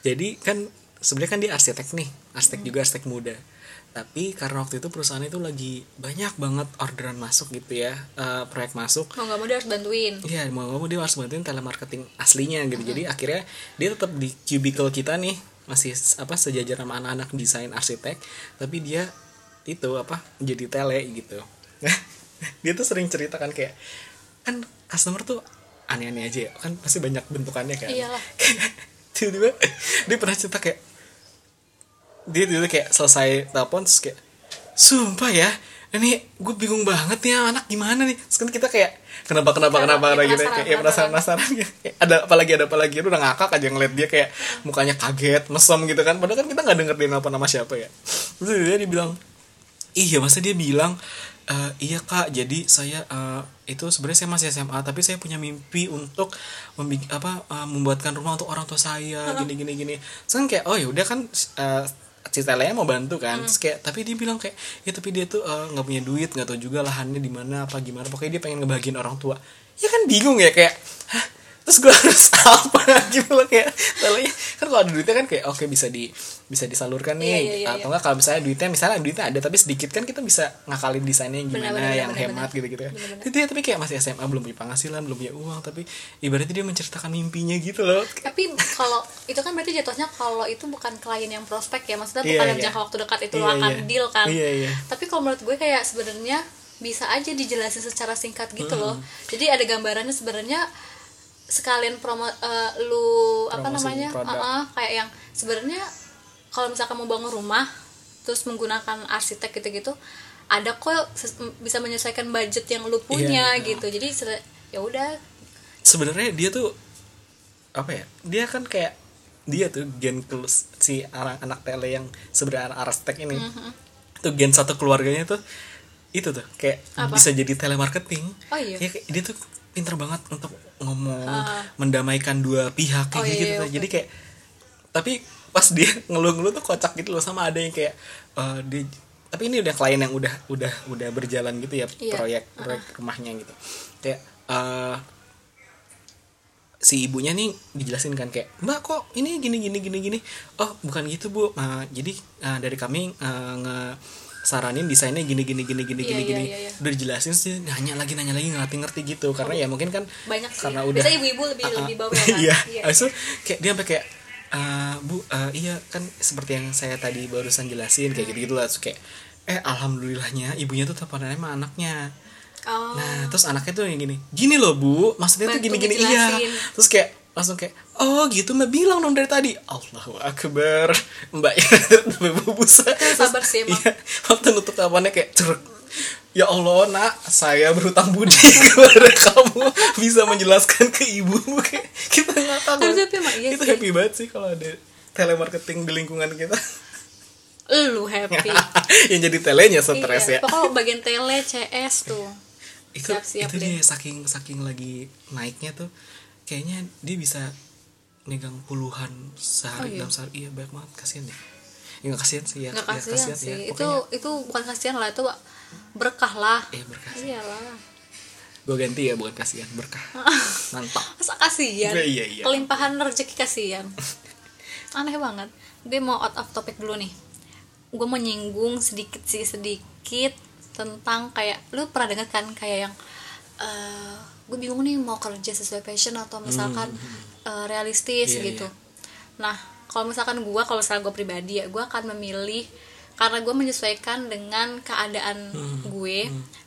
jadi kan sebenarnya kan dia arsitek nih arsitek juga arsitek muda tapi karena waktu itu perusahaan itu lagi banyak banget orderan masuk gitu ya eh, proyek masuk mau nggak mau dia harus bantuin Iya mau nggak mau dia harus bantuin telemarketing aslinya gitu. Jadi akhirnya dia tetap di cubicle kita nih masih apa sejajar sama anak-anak desain arsitek, tapi dia itu apa jadi tele gitu. dia tuh sering ceritakan kayak kan customer tuh aneh-aneh aja ya kan pasti banyak bentukannya kan. Iyalah. Tiba-tiba dia pernah cerita kayak dia tiba kayak selesai telepon terus kayak sumpah ya ini gue bingung banget nih anak gimana nih? Kan kita kayak kenapa kenapa kenapa? Kayak gitu penasaran, kayak penasaran penasaran gitu. Kayak ada apa lagi ada apa lagi? Lu udah ngakak aja ngeliat dia kayak mukanya kaget mesem gitu kan. Padahal kan kita nggak denger dia apa nama siapa ya. Terus dia dibilang iya masa dia bilang "Eh, iya kak jadi saya eh, itu sebenarnya saya masih SMA tapi saya punya mimpi untuk apa eh, membuatkan rumah untuk orang tua saya gini gini gini. Kan kayak oh ya udah kan eh, si Telenya mau bantu kan terus kayak tapi dia bilang kayak ya tapi dia tuh eh, nggak punya duit nggak tahu juga lahannya di mana apa gimana. Pokoknya dia pengen ngebahagiin orang tua. Ya kan bingung ya kayak Hah? terus gue harus apa? Gitu loh kayak Telenya kan kalau ada duitnya kan kayak oke bisa di bisa disalurkan nih Iya, iya, iya, atau enggak kalau misalnya duitnya misalnya duitnya ada tapi sedikit kan kita bisa ngakalin desainnya yang gimana Benar, benar, yang benar, hemat gitu-gitu kan. Jadi dia tapi kayak masih SMA belum punya penghasilan belum punya uang tapi ibaratnya dia menceritakan mimpinya gitu loh tapi kalau itu kan berarti jatuhnya kalau itu bukan klien yang prospek ya maksudnya Iya, bukan dalam iya. jangka waktu dekat itu Iya, lo akan iya. deal kan Iya, iya. tapi kalau menurut gue kayak sebenarnya bisa aja dijelasin secara singkat gitu loh jadi ada gambarannya sebenarnya sekalian promo eh, lu apa Promosi namanya produk. Uh-uh, kayak yang sebenarnya kalau misalkan mau bangun rumah terus menggunakan arsitek gitu-gitu ada kok bisa menyesuaikan budget yang lu punya Iya. gitu jadi ya udah sebenarnya dia tuh apa ya dia kan kayak dia tuh gen kelus si anak anak tele yang sebenarnya arsitek ini Mhm. tuh gen satu keluarganya tuh itu tuh kayak Apa? bisa jadi telemarketing Oh, iya? Ya, kayak dia tuh pinter banget untuk ngomong Ah. mendamaikan dua pihak kayak Oh, iya, gitu iya, tuh. oke. jadi kayak tapi pas dia ngeluh-ngeluh tuh kocak gitu loh sama ada yang kayak eh, dia tapi ini udah klien yang udah udah udah berjalan gitu ya Iya. proyek proyek rumahnya gitu. Kayak eh, si ibunya nih dijelasin kan kayak mbak kok ini gini gini gini gini? Oh bukan gitu bu. Nah, jadi eh, dari kami eh, nge saranin desainnya gini gini gini gini Iya, gini iya, gini. iya, iya. udah dijelasin sih nanya lagi nanya lagi ngerti ngerti gitu. Karena ya mungkin kan banyak sih. karena udah biasanya ibu-ibu lebih Ah, ah. lebih bawel kan? Iya. Iya, itu kayak dia sampai kayak "Eh, bu eh, iya kan seperti yang saya tadi barusan jelasin kayak gitu gitu lah Terus kayak eh alhamdulillahnya ibunya tuh teleponan sama anaknya oh Nah, terus anaknya tuh yang gini, gini loh bu, maksudnya tuh Bantu gini-gini iya. Terus kayak langsung kayak, oh gitu mbak bilang dong dari tadi. Allahu akbar, mbak ya ibu busa. sabar sih, emang. Iya, waktu nutup teleponnya kayak cerek. Ya Allah nak, saya berhutang budi kepada kamu bisa menjelaskan ke ibu kayak kita nggak tahu. Tapi- tapi emang iya itu sih. happy banget sih kalau ada telemarketing di lingkungan kita. lu happy yang jadi telenya stres iya. ya. pokoknya bagian tele CS tuh itu Siap-siap itu deh. dia saking saking lagi naiknya tuh kayaknya dia bisa megang puluhan Oh, iya? sehari dalam sehari iya banyak banget kasihan deh ya nggak kasihan sih ya nggak ya, kasihan sih ya. itu itu bukan kasihan lah itu berkah lah. Eh berkah iyalah. Gue ganti ya bukan kasihan berkah. Mantap. Masa kasihan? Iya, iya, iya. kelimpahan rezeki kasihan. Aneh banget. Gue mau out of topic dulu nih. Gue mau nyinggung sedikit sih sedikit tentang kayak lu pernah dengar kan kayak yang eh gue bingung nih mau kerja sesuai passion atau misalkan eh, realistis Iya, gitu. iya. nah kalau misalkan gue kalau misalkan gue pribadi ya gue akan memilih karena gue menyesuaikan dengan keadaan gue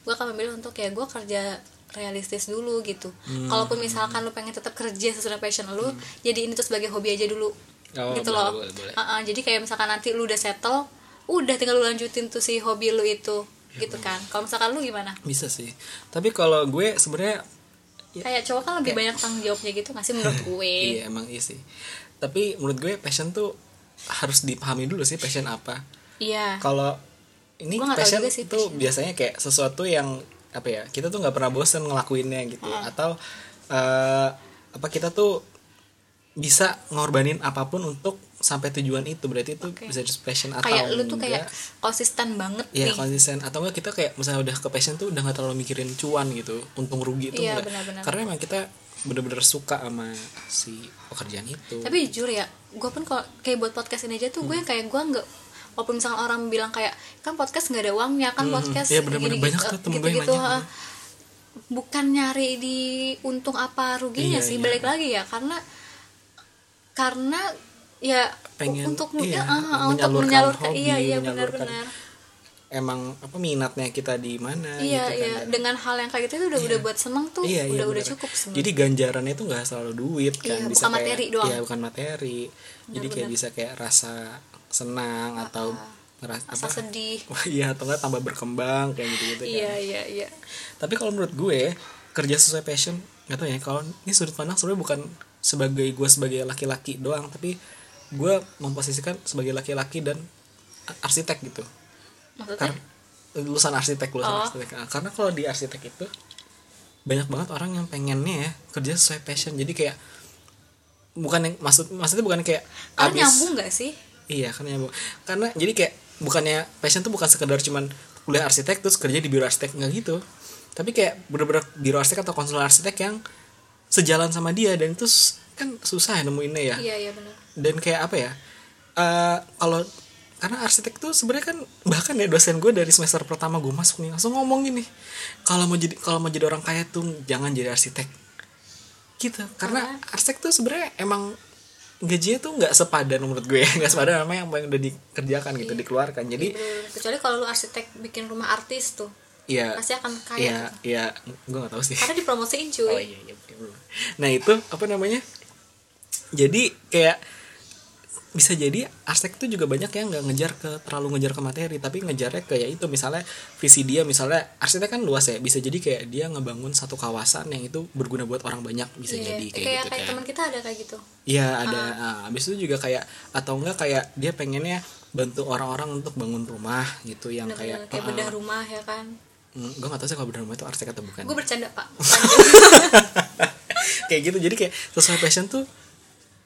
gue akan memilih untuk ya gue kerja realistis dulu gitu. Kalaupun misalkan lu pengen tetap kerja sesuai passion lu jadi ini tuh sebagai hobi aja dulu Oh, gitu boleh, loh. boleh, boleh. Uh-uh, jadi kayak misalkan nanti lu udah settle udah tinggal lu lanjutin tuh si hobi lu itu gitu kan. Kalau misalkan lu gimana? Bisa sih. Tapi kalau gue sebenarnya Ya. kayak cowok kan lebih banyak tanggung jawabnya gitu nggak sih menurut gue? Iya emang iya sih. Tapi menurut gue passion tuh harus dipahami dulu sih passion apa iya. Kalau ini Gua passion sih tuh passion. biasanya kayak sesuatu yang apa ya kita tuh nggak pernah bosen ngelakuinnya gitu. Atau eh, apa kita tuh bisa ngorbanin apa pun untuk sampai tujuan itu. Berarti itu Oke. bisa jadi passion atau kayak lu tuh enggak. kayak konsisten banget ya nih. konsisten. Atau enggak kita kayak misalnya udah ke passion tuh udah nggak terlalu mikirin cuan gitu untung rugi itu Iya, enggak. karena emang kita bener-bener suka sama si pekerjaan itu. Tapi jujur ya gue pun kalau kayak buat podcast ini aja tuh gue kayak gue nggak walaupun misalkan orang bilang kayak kan podcast nggak ada uangnya kan Hmm, podcast iya, bener-bener gini-gitu, banyak tuh temen gue yang gitu-gitu, nanya. ha. bukan nyari di untung apa ruginya Iya, sih iya. balik lagi ya karena karena ya Pengen, untuk iya, ya, ah, untuk menyalurkan menyalurkan hobi, iya iya menyalurkan benar-benar emang apa minatnya kita di mana iya gitu kan iya dengan hal yang kayak gitu itu udah udah buat seneng tuh Iya, iya, udah udah bener. cukup sebenarnya Jadi ganjarannya itu nggak selalu duit kan, Iya, bisa bukan kayak materi doang. Iya, bukan materi. Jadi kayak bisa kayak rasa senang atau ngeras rasa apa? sedih. Iya atau tambah berkembang kayak gitu gitu iya iya iya. Tapi kalau menurut gue kerja sesuai passion nggak tahu ya kalau ini sudut pandang sebenarnya bukan sebagai gue sebagai laki-laki doang tapi gue memposisikan sebagai laki-laki dan arsitek gitu. Maksudnya? Karena lulusan arsitek lulusan Oh. arsitek. Nah, karena kalau di arsitek itu banyak banget orang yang pengennya ya kerja sesuai passion. Jadi kayak bukan yang maksud maksudnya bukan kayak karena abis nyambung gak sih iya kan nyambung karena jadi kayak bukannya passion tuh bukan sekedar cuman kuliah arsitek terus kerja di biro arsitek nggak gitu. Tapi kayak bener-bener biro arsitek atau konsultan arsitek yang sejalan sama dia dan itu kan susah ya nemuinnya ya. Iya iya benar dan kayak apa ya eh kalau karena arsitek tuh sebenarnya kan bahkan ya dosen gue dari semester pertama gue masuk nih langsung ngomong gini kalau mau jadi kalau mau jadi orang kaya tuh jangan jadi arsitek. Gitu karena arsitek tuh sebenarnya emang gajinya tuh nggak sepadan menurut gue nggak sepadan sama yang yang udah dikerjakan gitu dikeluarkan jadi Bener. kecuali kalau lu arsitek bikin rumah artis tuh ya pasti akan kaya ya tuh. ya gue nggak tahu sih karena dipromosiin cuy Oh iya, iya, iya. Nah itu apa namanya? Jadi kayak bisa jadi arsitek tuh juga banyak yang nggak ngejar ke terlalu ngejar ke materi tapi ngejarnya kayak itu misalnya visi dia misalnya arsitek kan luas ya bisa jadi kayak dia ngebangun satu kawasan yang itu berguna buat orang banyak bisa Iya, jadi kayak, kayak gitu kayak kan. teman kita ada kayak gitu. Iya ada ah, habis itu juga kayak atau enggak kayak dia pengennya bantu orang-orang untuk bangun rumah gitu yang Bener-bener, kayak kayak bedah rumah ya kan. Gue gak tahu sih kalau bedah rumah itu arsitek atau bukan. Gue bercanda pak. Kayak gitu jadi kayak sesuai passion tuh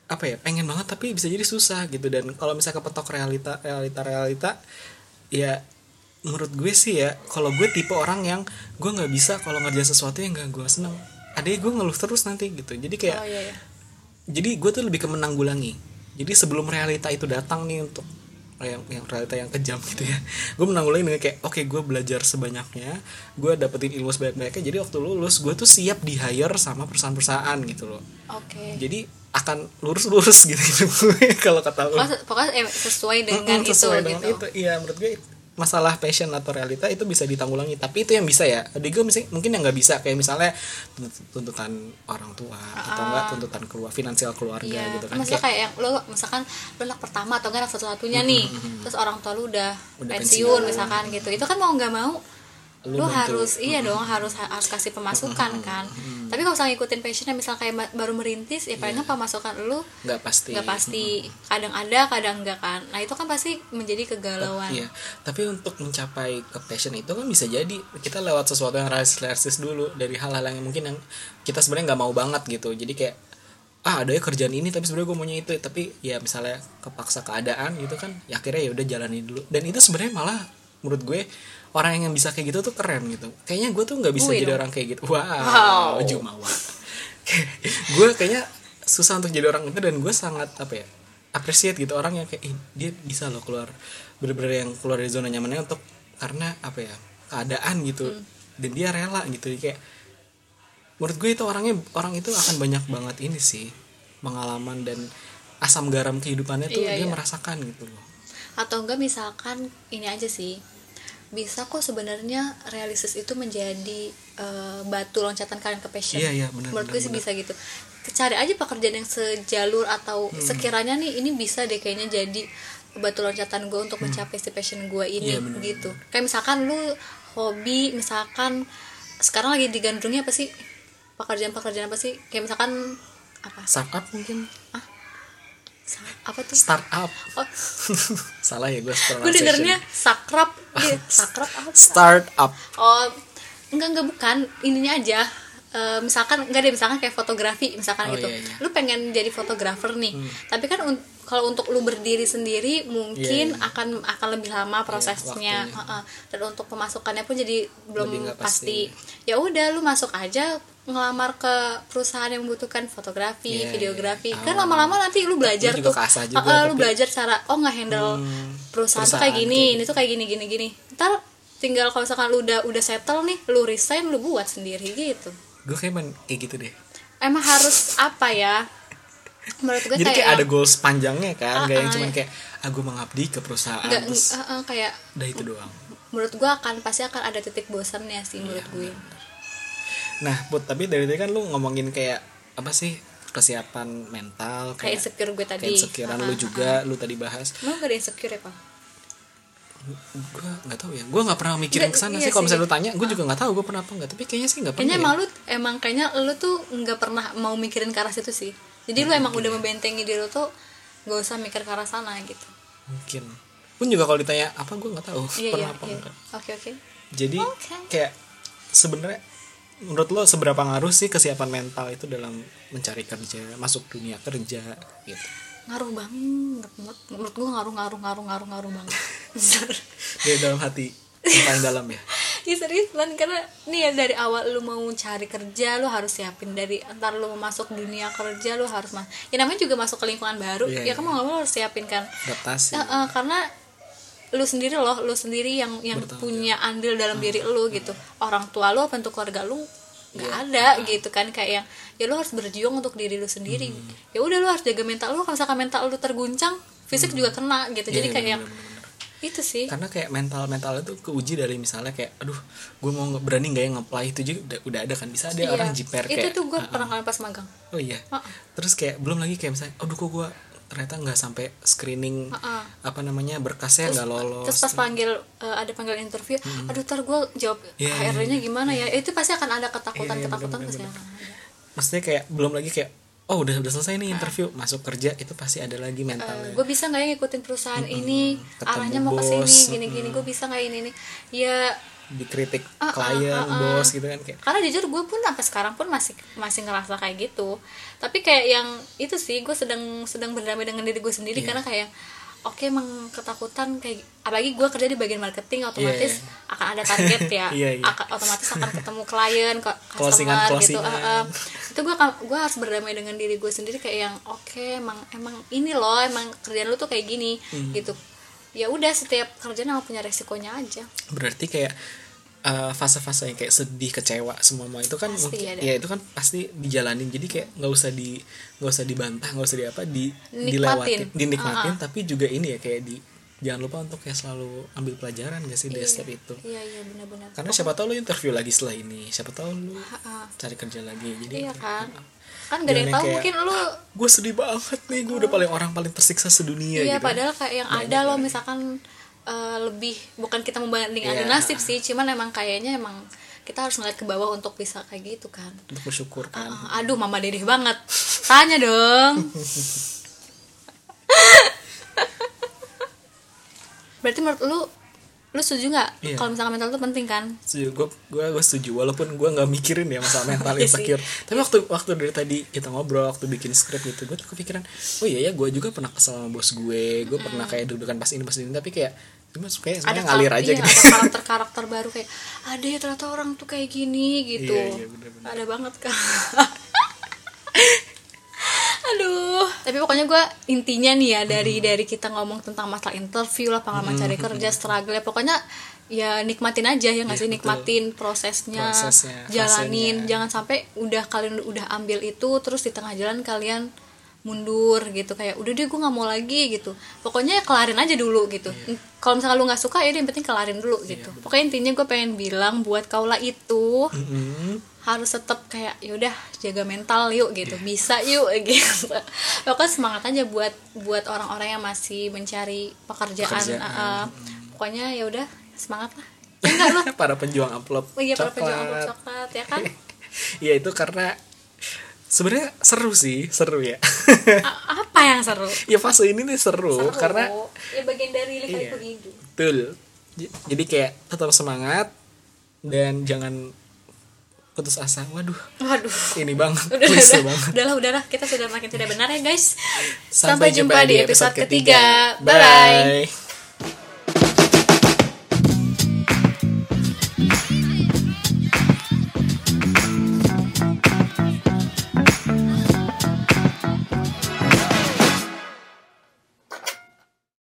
apa ya pengen banget tapi bisa jadi susah gitu. Dan kalau misalnya kepetok realita realita realita ya menurut gue sih ya kalau gue tipe orang yang gue nggak bisa kalau ngerjain sesuatu yang gak gue seneng. Adanya gue ngeluh terus nanti gitu. Jadi kayak oh iya iya. jadi gue tuh lebih ke menanggulangi. Jadi sebelum realita itu datang nih untuk yang yang realita yang kejam gitu ya. Gue menanggulangi dengan kayak oke gue belajar sebanyaknya gue dapetin ilmu sebanyak banyaknya jadi waktu lulus gue tuh siap di hire sama perusahaan-perusahaan gitu loh. Oke. Jadi akan lurus-lurus gitu. Gue kalau kata lu. Pokoknya, pokoknya eh, sesuai dengan itu sesuai dengan gitu. itu. Iya menurut gue masalah passion atau realita itu bisa ditanggulangi. Tapi itu yang bisa ya. Di gue mungkin yang nggak bisa. Kayak misalnya tunt- tuntutan orang tua atau enggak tuntutan keluar finansial keluarga Ah. Iya, gitu kan. Maksudnya Kayak- kayak yang lo misalkan lo anak pertama atau enggak anak satu-satunya nih, terus orang tua lu udah, Udah pensiun, pensiun. misalkan gitu, itu kan mau nggak mau Lu lu, harus iya dong harus harus kasih pemasukan kan. Tapi kalau misalnya ngikutin passionnya misal kayak baru merintis, ya paling nggak pemasukan lu nggak pasti. nggak pasti, kadang ada kadang enggak kan. Nah itu kan pasti menjadi kegalauan. Iya, tapi untuk mencapai ke passion itu kan bisa jadi kita lewat sesuatu yang realistis dulu dari hal-hal yang mungkin yang kita sebenarnya nggak mau banget gitu. Jadi kayak ah ada ya kerjaan ini tapi sebenarnya gue maunya itu. Tapi ya misalnya kepaksa keadaan gitu kan ya akhirnya ya udah jalani dulu. Dan itu sebenarnya malah menurut gue orang yang bisa kayak gitu tuh keren gitu kayaknya gue tuh nggak bisa Gue jadi dong. orang kayak gitu wow, Wow. jumawa gue kayaknya susah untuk jadi orang itu dan gue sangat apa ya appreciate gitu orang yang kayak "Ih, dia bisa loh keluar bener-bener yang keluar dari zona nyamannya untuk karena apa ya keadaan gitu dan dia rela gitu Jadi kayak menurut gue itu orangnya orang itu akan banyak banget ini sih pengalaman dan asam garam kehidupannya tuh Iya, dia iya. merasakan gitu loh atau enggak misalkan ini aja sih bisa kok sebenarnya realistis itu menjadi eh, batu loncatan kalian ke passion. Iya, iya, benar, menurut gue sih bisa gitu. Cari aja pekerjaan yang sejalur atau Hmm. sekiranya nih ini bisa deh kayaknya jadi batu loncatan gue untuk mencapai si passion gue ini Hmm. Iya, benar, gitu. kayak misalkan lu hobi misalkan sekarang lagi digandrungi apa sih? Pekerjaan-pekerjaan apa sih? Kayak misalkan apa? Startup mungkin apa tuh startup oh, salah ya gue gue dengernya sakrap Iya, sakrap apa startup Oh, enggak enggak bukan ininya aja. Eh, misalkan enggak deh misalkan kayak fotografi misalkan Oh, gitu. iya, iya. Lu pengen jadi fotografer nih. Tapi kan un- kalau untuk lu berdiri sendiri mungkin Iya, iya. akan akan lebih lama prosesnya. waktunya. Heeh. Dan untuk pemasukannya pun jadi belum pasti. pasti. Ya udah lu masuk aja ngelamar ke perusahaan yang membutuhkan fotografi, Iya, videografi. iya. Kan Oh. lama-lama nanti lu belajar Lu juga tuh. juga, Heeh, lu belajar cara oh nggak handle Hmm, perusahaan, tuh perusahaan kayak gini, kayak ini tuh kayak gini gini gini. Ntar tinggal kalau misalkan lu udah udah settle nih, lu resign lu buat sendiri gitu. gue kayak main kayak gitu deh Emang harus apa ya? Menurut gue jadi kayak, kayak ada goals panjangnya kan gak yang Ah, ah, cuman iya. kayak aku mengabdi ke perusahaan nggak terus eh, eh, kayak udah itu doang menurut gue akan pasti akan ada titik bosannya sih Iya, menurut gue. Nah put tapi dari tadi kan lu ngomongin kayak apa sih kesiapan mental Kayak insecure gue tadi. kayak insecurean Ah, lu ah, juga lu tadi bahas. Emang gak ada insecure ya, Pak? gue nggak tahu ya. Gue nggak pernah mikirin Nggak, ke sana iya sih. Kalau misalnya lu tanya gue juga nggak tahu gue pernah apa nggak. Tapi kayaknya sih nggak pernah kayaknya ya. emang lu emang kayaknya lu tuh nggak pernah mau mikirin ke arah situ sih. Jadi lu emang udah membentengi diri lu tuh gak usah mikir ke arah sana gitu. Mungkin. Pun juga kalau ditanya apa gue nggak tahu? Iya pernah iya apa iya. oke oke. Jadi Oke. kayak sebenarnya menurut lo seberapa ngaruh sih kesiapan mental itu dalam mencari kerja masuk dunia kerja gitu? Ngaruh banget. Menurut, menurut gue ngaruh ngaruh ngaruh ngaruh ngaruh banget. Dari dalam hati yang paling dalam ya? Iya serius kan karena nih ya dari awal lu mau cari kerja lu harus siapin dari antar lu masuk dunia kerja lu harus mas ya namanya juga masuk ke lingkungan baru. Iya, ya iya. kamu nggak mau harus siapin kan? Adaptasi. Ya, eh, karena lu sendiri loh lu sendiri yang yang Bertanggung punya andil dalam diri lu gitu. Orang tua lu apa untuk keluarga lu? Nggak Iya. ada gitu kan kayak yang ya lu harus berjuang untuk diri lu sendiri. Hmm. ya udah lu harus jaga mental lu kalau misalkan mental lu terguncang fisik juga kena gitu. Jadi iya, kayak yang itu sih. Karena kayak mental mental itu keuji dari misalnya kayak aduh gue mau nge- berani nggak ya nge-apply itu juga udah, udah ada kan. Bisa ada Iya. orang jiper itu kayak tuh gue "Ah, pernah kali pas magang. Oh iya. Ah, ah. terus kayak belum lagi kayak misalnya aduh kok gue ternyata nggak sampai screening Ah, ah. apa namanya berkasnya nggak lolos. terus pas panggil eh, ada panggilan interview aduh ntar gue jawab Iya, HRD-nya gimana ya? Itu pasti akan ada ketakutan Iya, iya, ketakutan bener, pasti bener, maksudnya kayak belum lagi kayak oh udah udah selesai nih interview masuk kerja itu pasti ada lagi mentalnya. Gue bisa nggak ya ngikutin perusahaan ini? Ketemu arahnya mau ke sini gini gini gue bisa nggak ini ini? Ya dikritik ah, klien ah, ah. bos gitu kan kayak karena jujur gue pun sampai sekarang pun masih masih ngerasa kayak gitu tapi kayak yang itu sih gue sedang sedang berdamai dengan diri gue sendiri Iya. karena kayak oke emang ketakutan kayak apalagi gue kerja di bagian marketing otomatis Iya. akan ada target ya Iya, iya. akan otomatis akan ketemu klien Closingan- customer gitu. Uh, uh. itu gue gue harus berdamai dengan diri gue sendiri kayak yang oke emang emang ini loh emang kerjaan lu tuh kayak gini Hmm. gitu ya udah setiap kerjaan emang punya resikonya aja berarti kayak uh, fase-fase yang kayak sedih kecewa semua semua itu kan Pasti mungkin ada. ya itu kan pasti dijalanin jadi kayak nggak usah di nggak usah dibantah nggak usah di apa di Nikmatin. dilewatin dinikmatin Ah, tapi juga ini ya kayak di jangan lupa untuk kayak selalu ambil pelajaran gak sih dari Iya. setiap itu? iya iya benar-benar. Karena siapa tahu lu interview lagi setelah ini siapa tahu lu cari kerja lagi jadi iya kan? Kan gak ada yang tahu kayak, mungkin lu gue sedih banget nih gue udah paling orang paling tersiksa sedunia iya gitu padahal kayak yang ada loh misalkan eh, lebih bukan kita membanding Iya. nasib sih cuman emang kayaknya emang kita harus ngeliat ke bawah untuk bisa kayak gitu kan. Untuk bersyukur kan. Ah, aduh mama dedeh banget. Tanya dong berarti menurut lu lu setuju nggak? Iya. kalau misalkan mental itu penting kan? Setuju. Gue gue gue setuju. Walaupun gue nggak mikirin ya masalah mental Iya sih. insecure tapi waktu waktu dari tadi kita ngobrol waktu bikin skrip gitu gue tuh kepikiran oh iya ya gue juga pernah kesel sama bos gue. Gue pernah kayak deg-degan pas ini pas ini. Tapi kayak cuma kayak sebenarnya ngalir aja iya, gitu. ada karakter karakter baru kayak ada ya ternyata orang tuh kayak gini gitu. Iya, iya, bener-bener. ada banget kan aduh tapi pokoknya gue intinya nih ya dari Hmm. dari kita ngomong tentang masalah interview lah pengalaman cari kerja struggle ya pokoknya ya nikmatin aja ya nggak Iya, sih betul. nikmatin prosesnya, Prosesnya, jalanin fasenya. jangan sampai udah kalian udah ambil itu terus di tengah jalan kalian mundur gitu kayak udah deh gue nggak mau lagi gitu pokoknya ya kelarin aja dulu gitu Iya. kalau misalnya lu nggak suka ya yang penting kelarin dulu gitu pokoknya intinya gue pengen bilang buat kaula itu Mm-mm. Harus tetap kayak yaudah jaga mental yuk gitu. Bisa yuk gitu. Pokoknya semangat aja buat buat orang-orang yang masih mencari pekerjaan, Pekerjaan. Uh, pokoknya ya udah semangat lah. Ya enggak para pejuang amplop oh iya para coklat. pejuang amplop coklat ya kan? Iya itu karena sebenarnya seru sih seru ya. A- apa yang seru? Ya fase ini nih seru, seru. karena ya bagian dari Iya. lika-liku hidup betul jadi kayak tetap semangat dan jangan putus asa. Waduh. Waduh. Ini banget udah udah. banget. Udahlah udahlah kita sudah makin tidak benar ya guys. Sampai jumpa di episode ketiga. bye bye. Bye.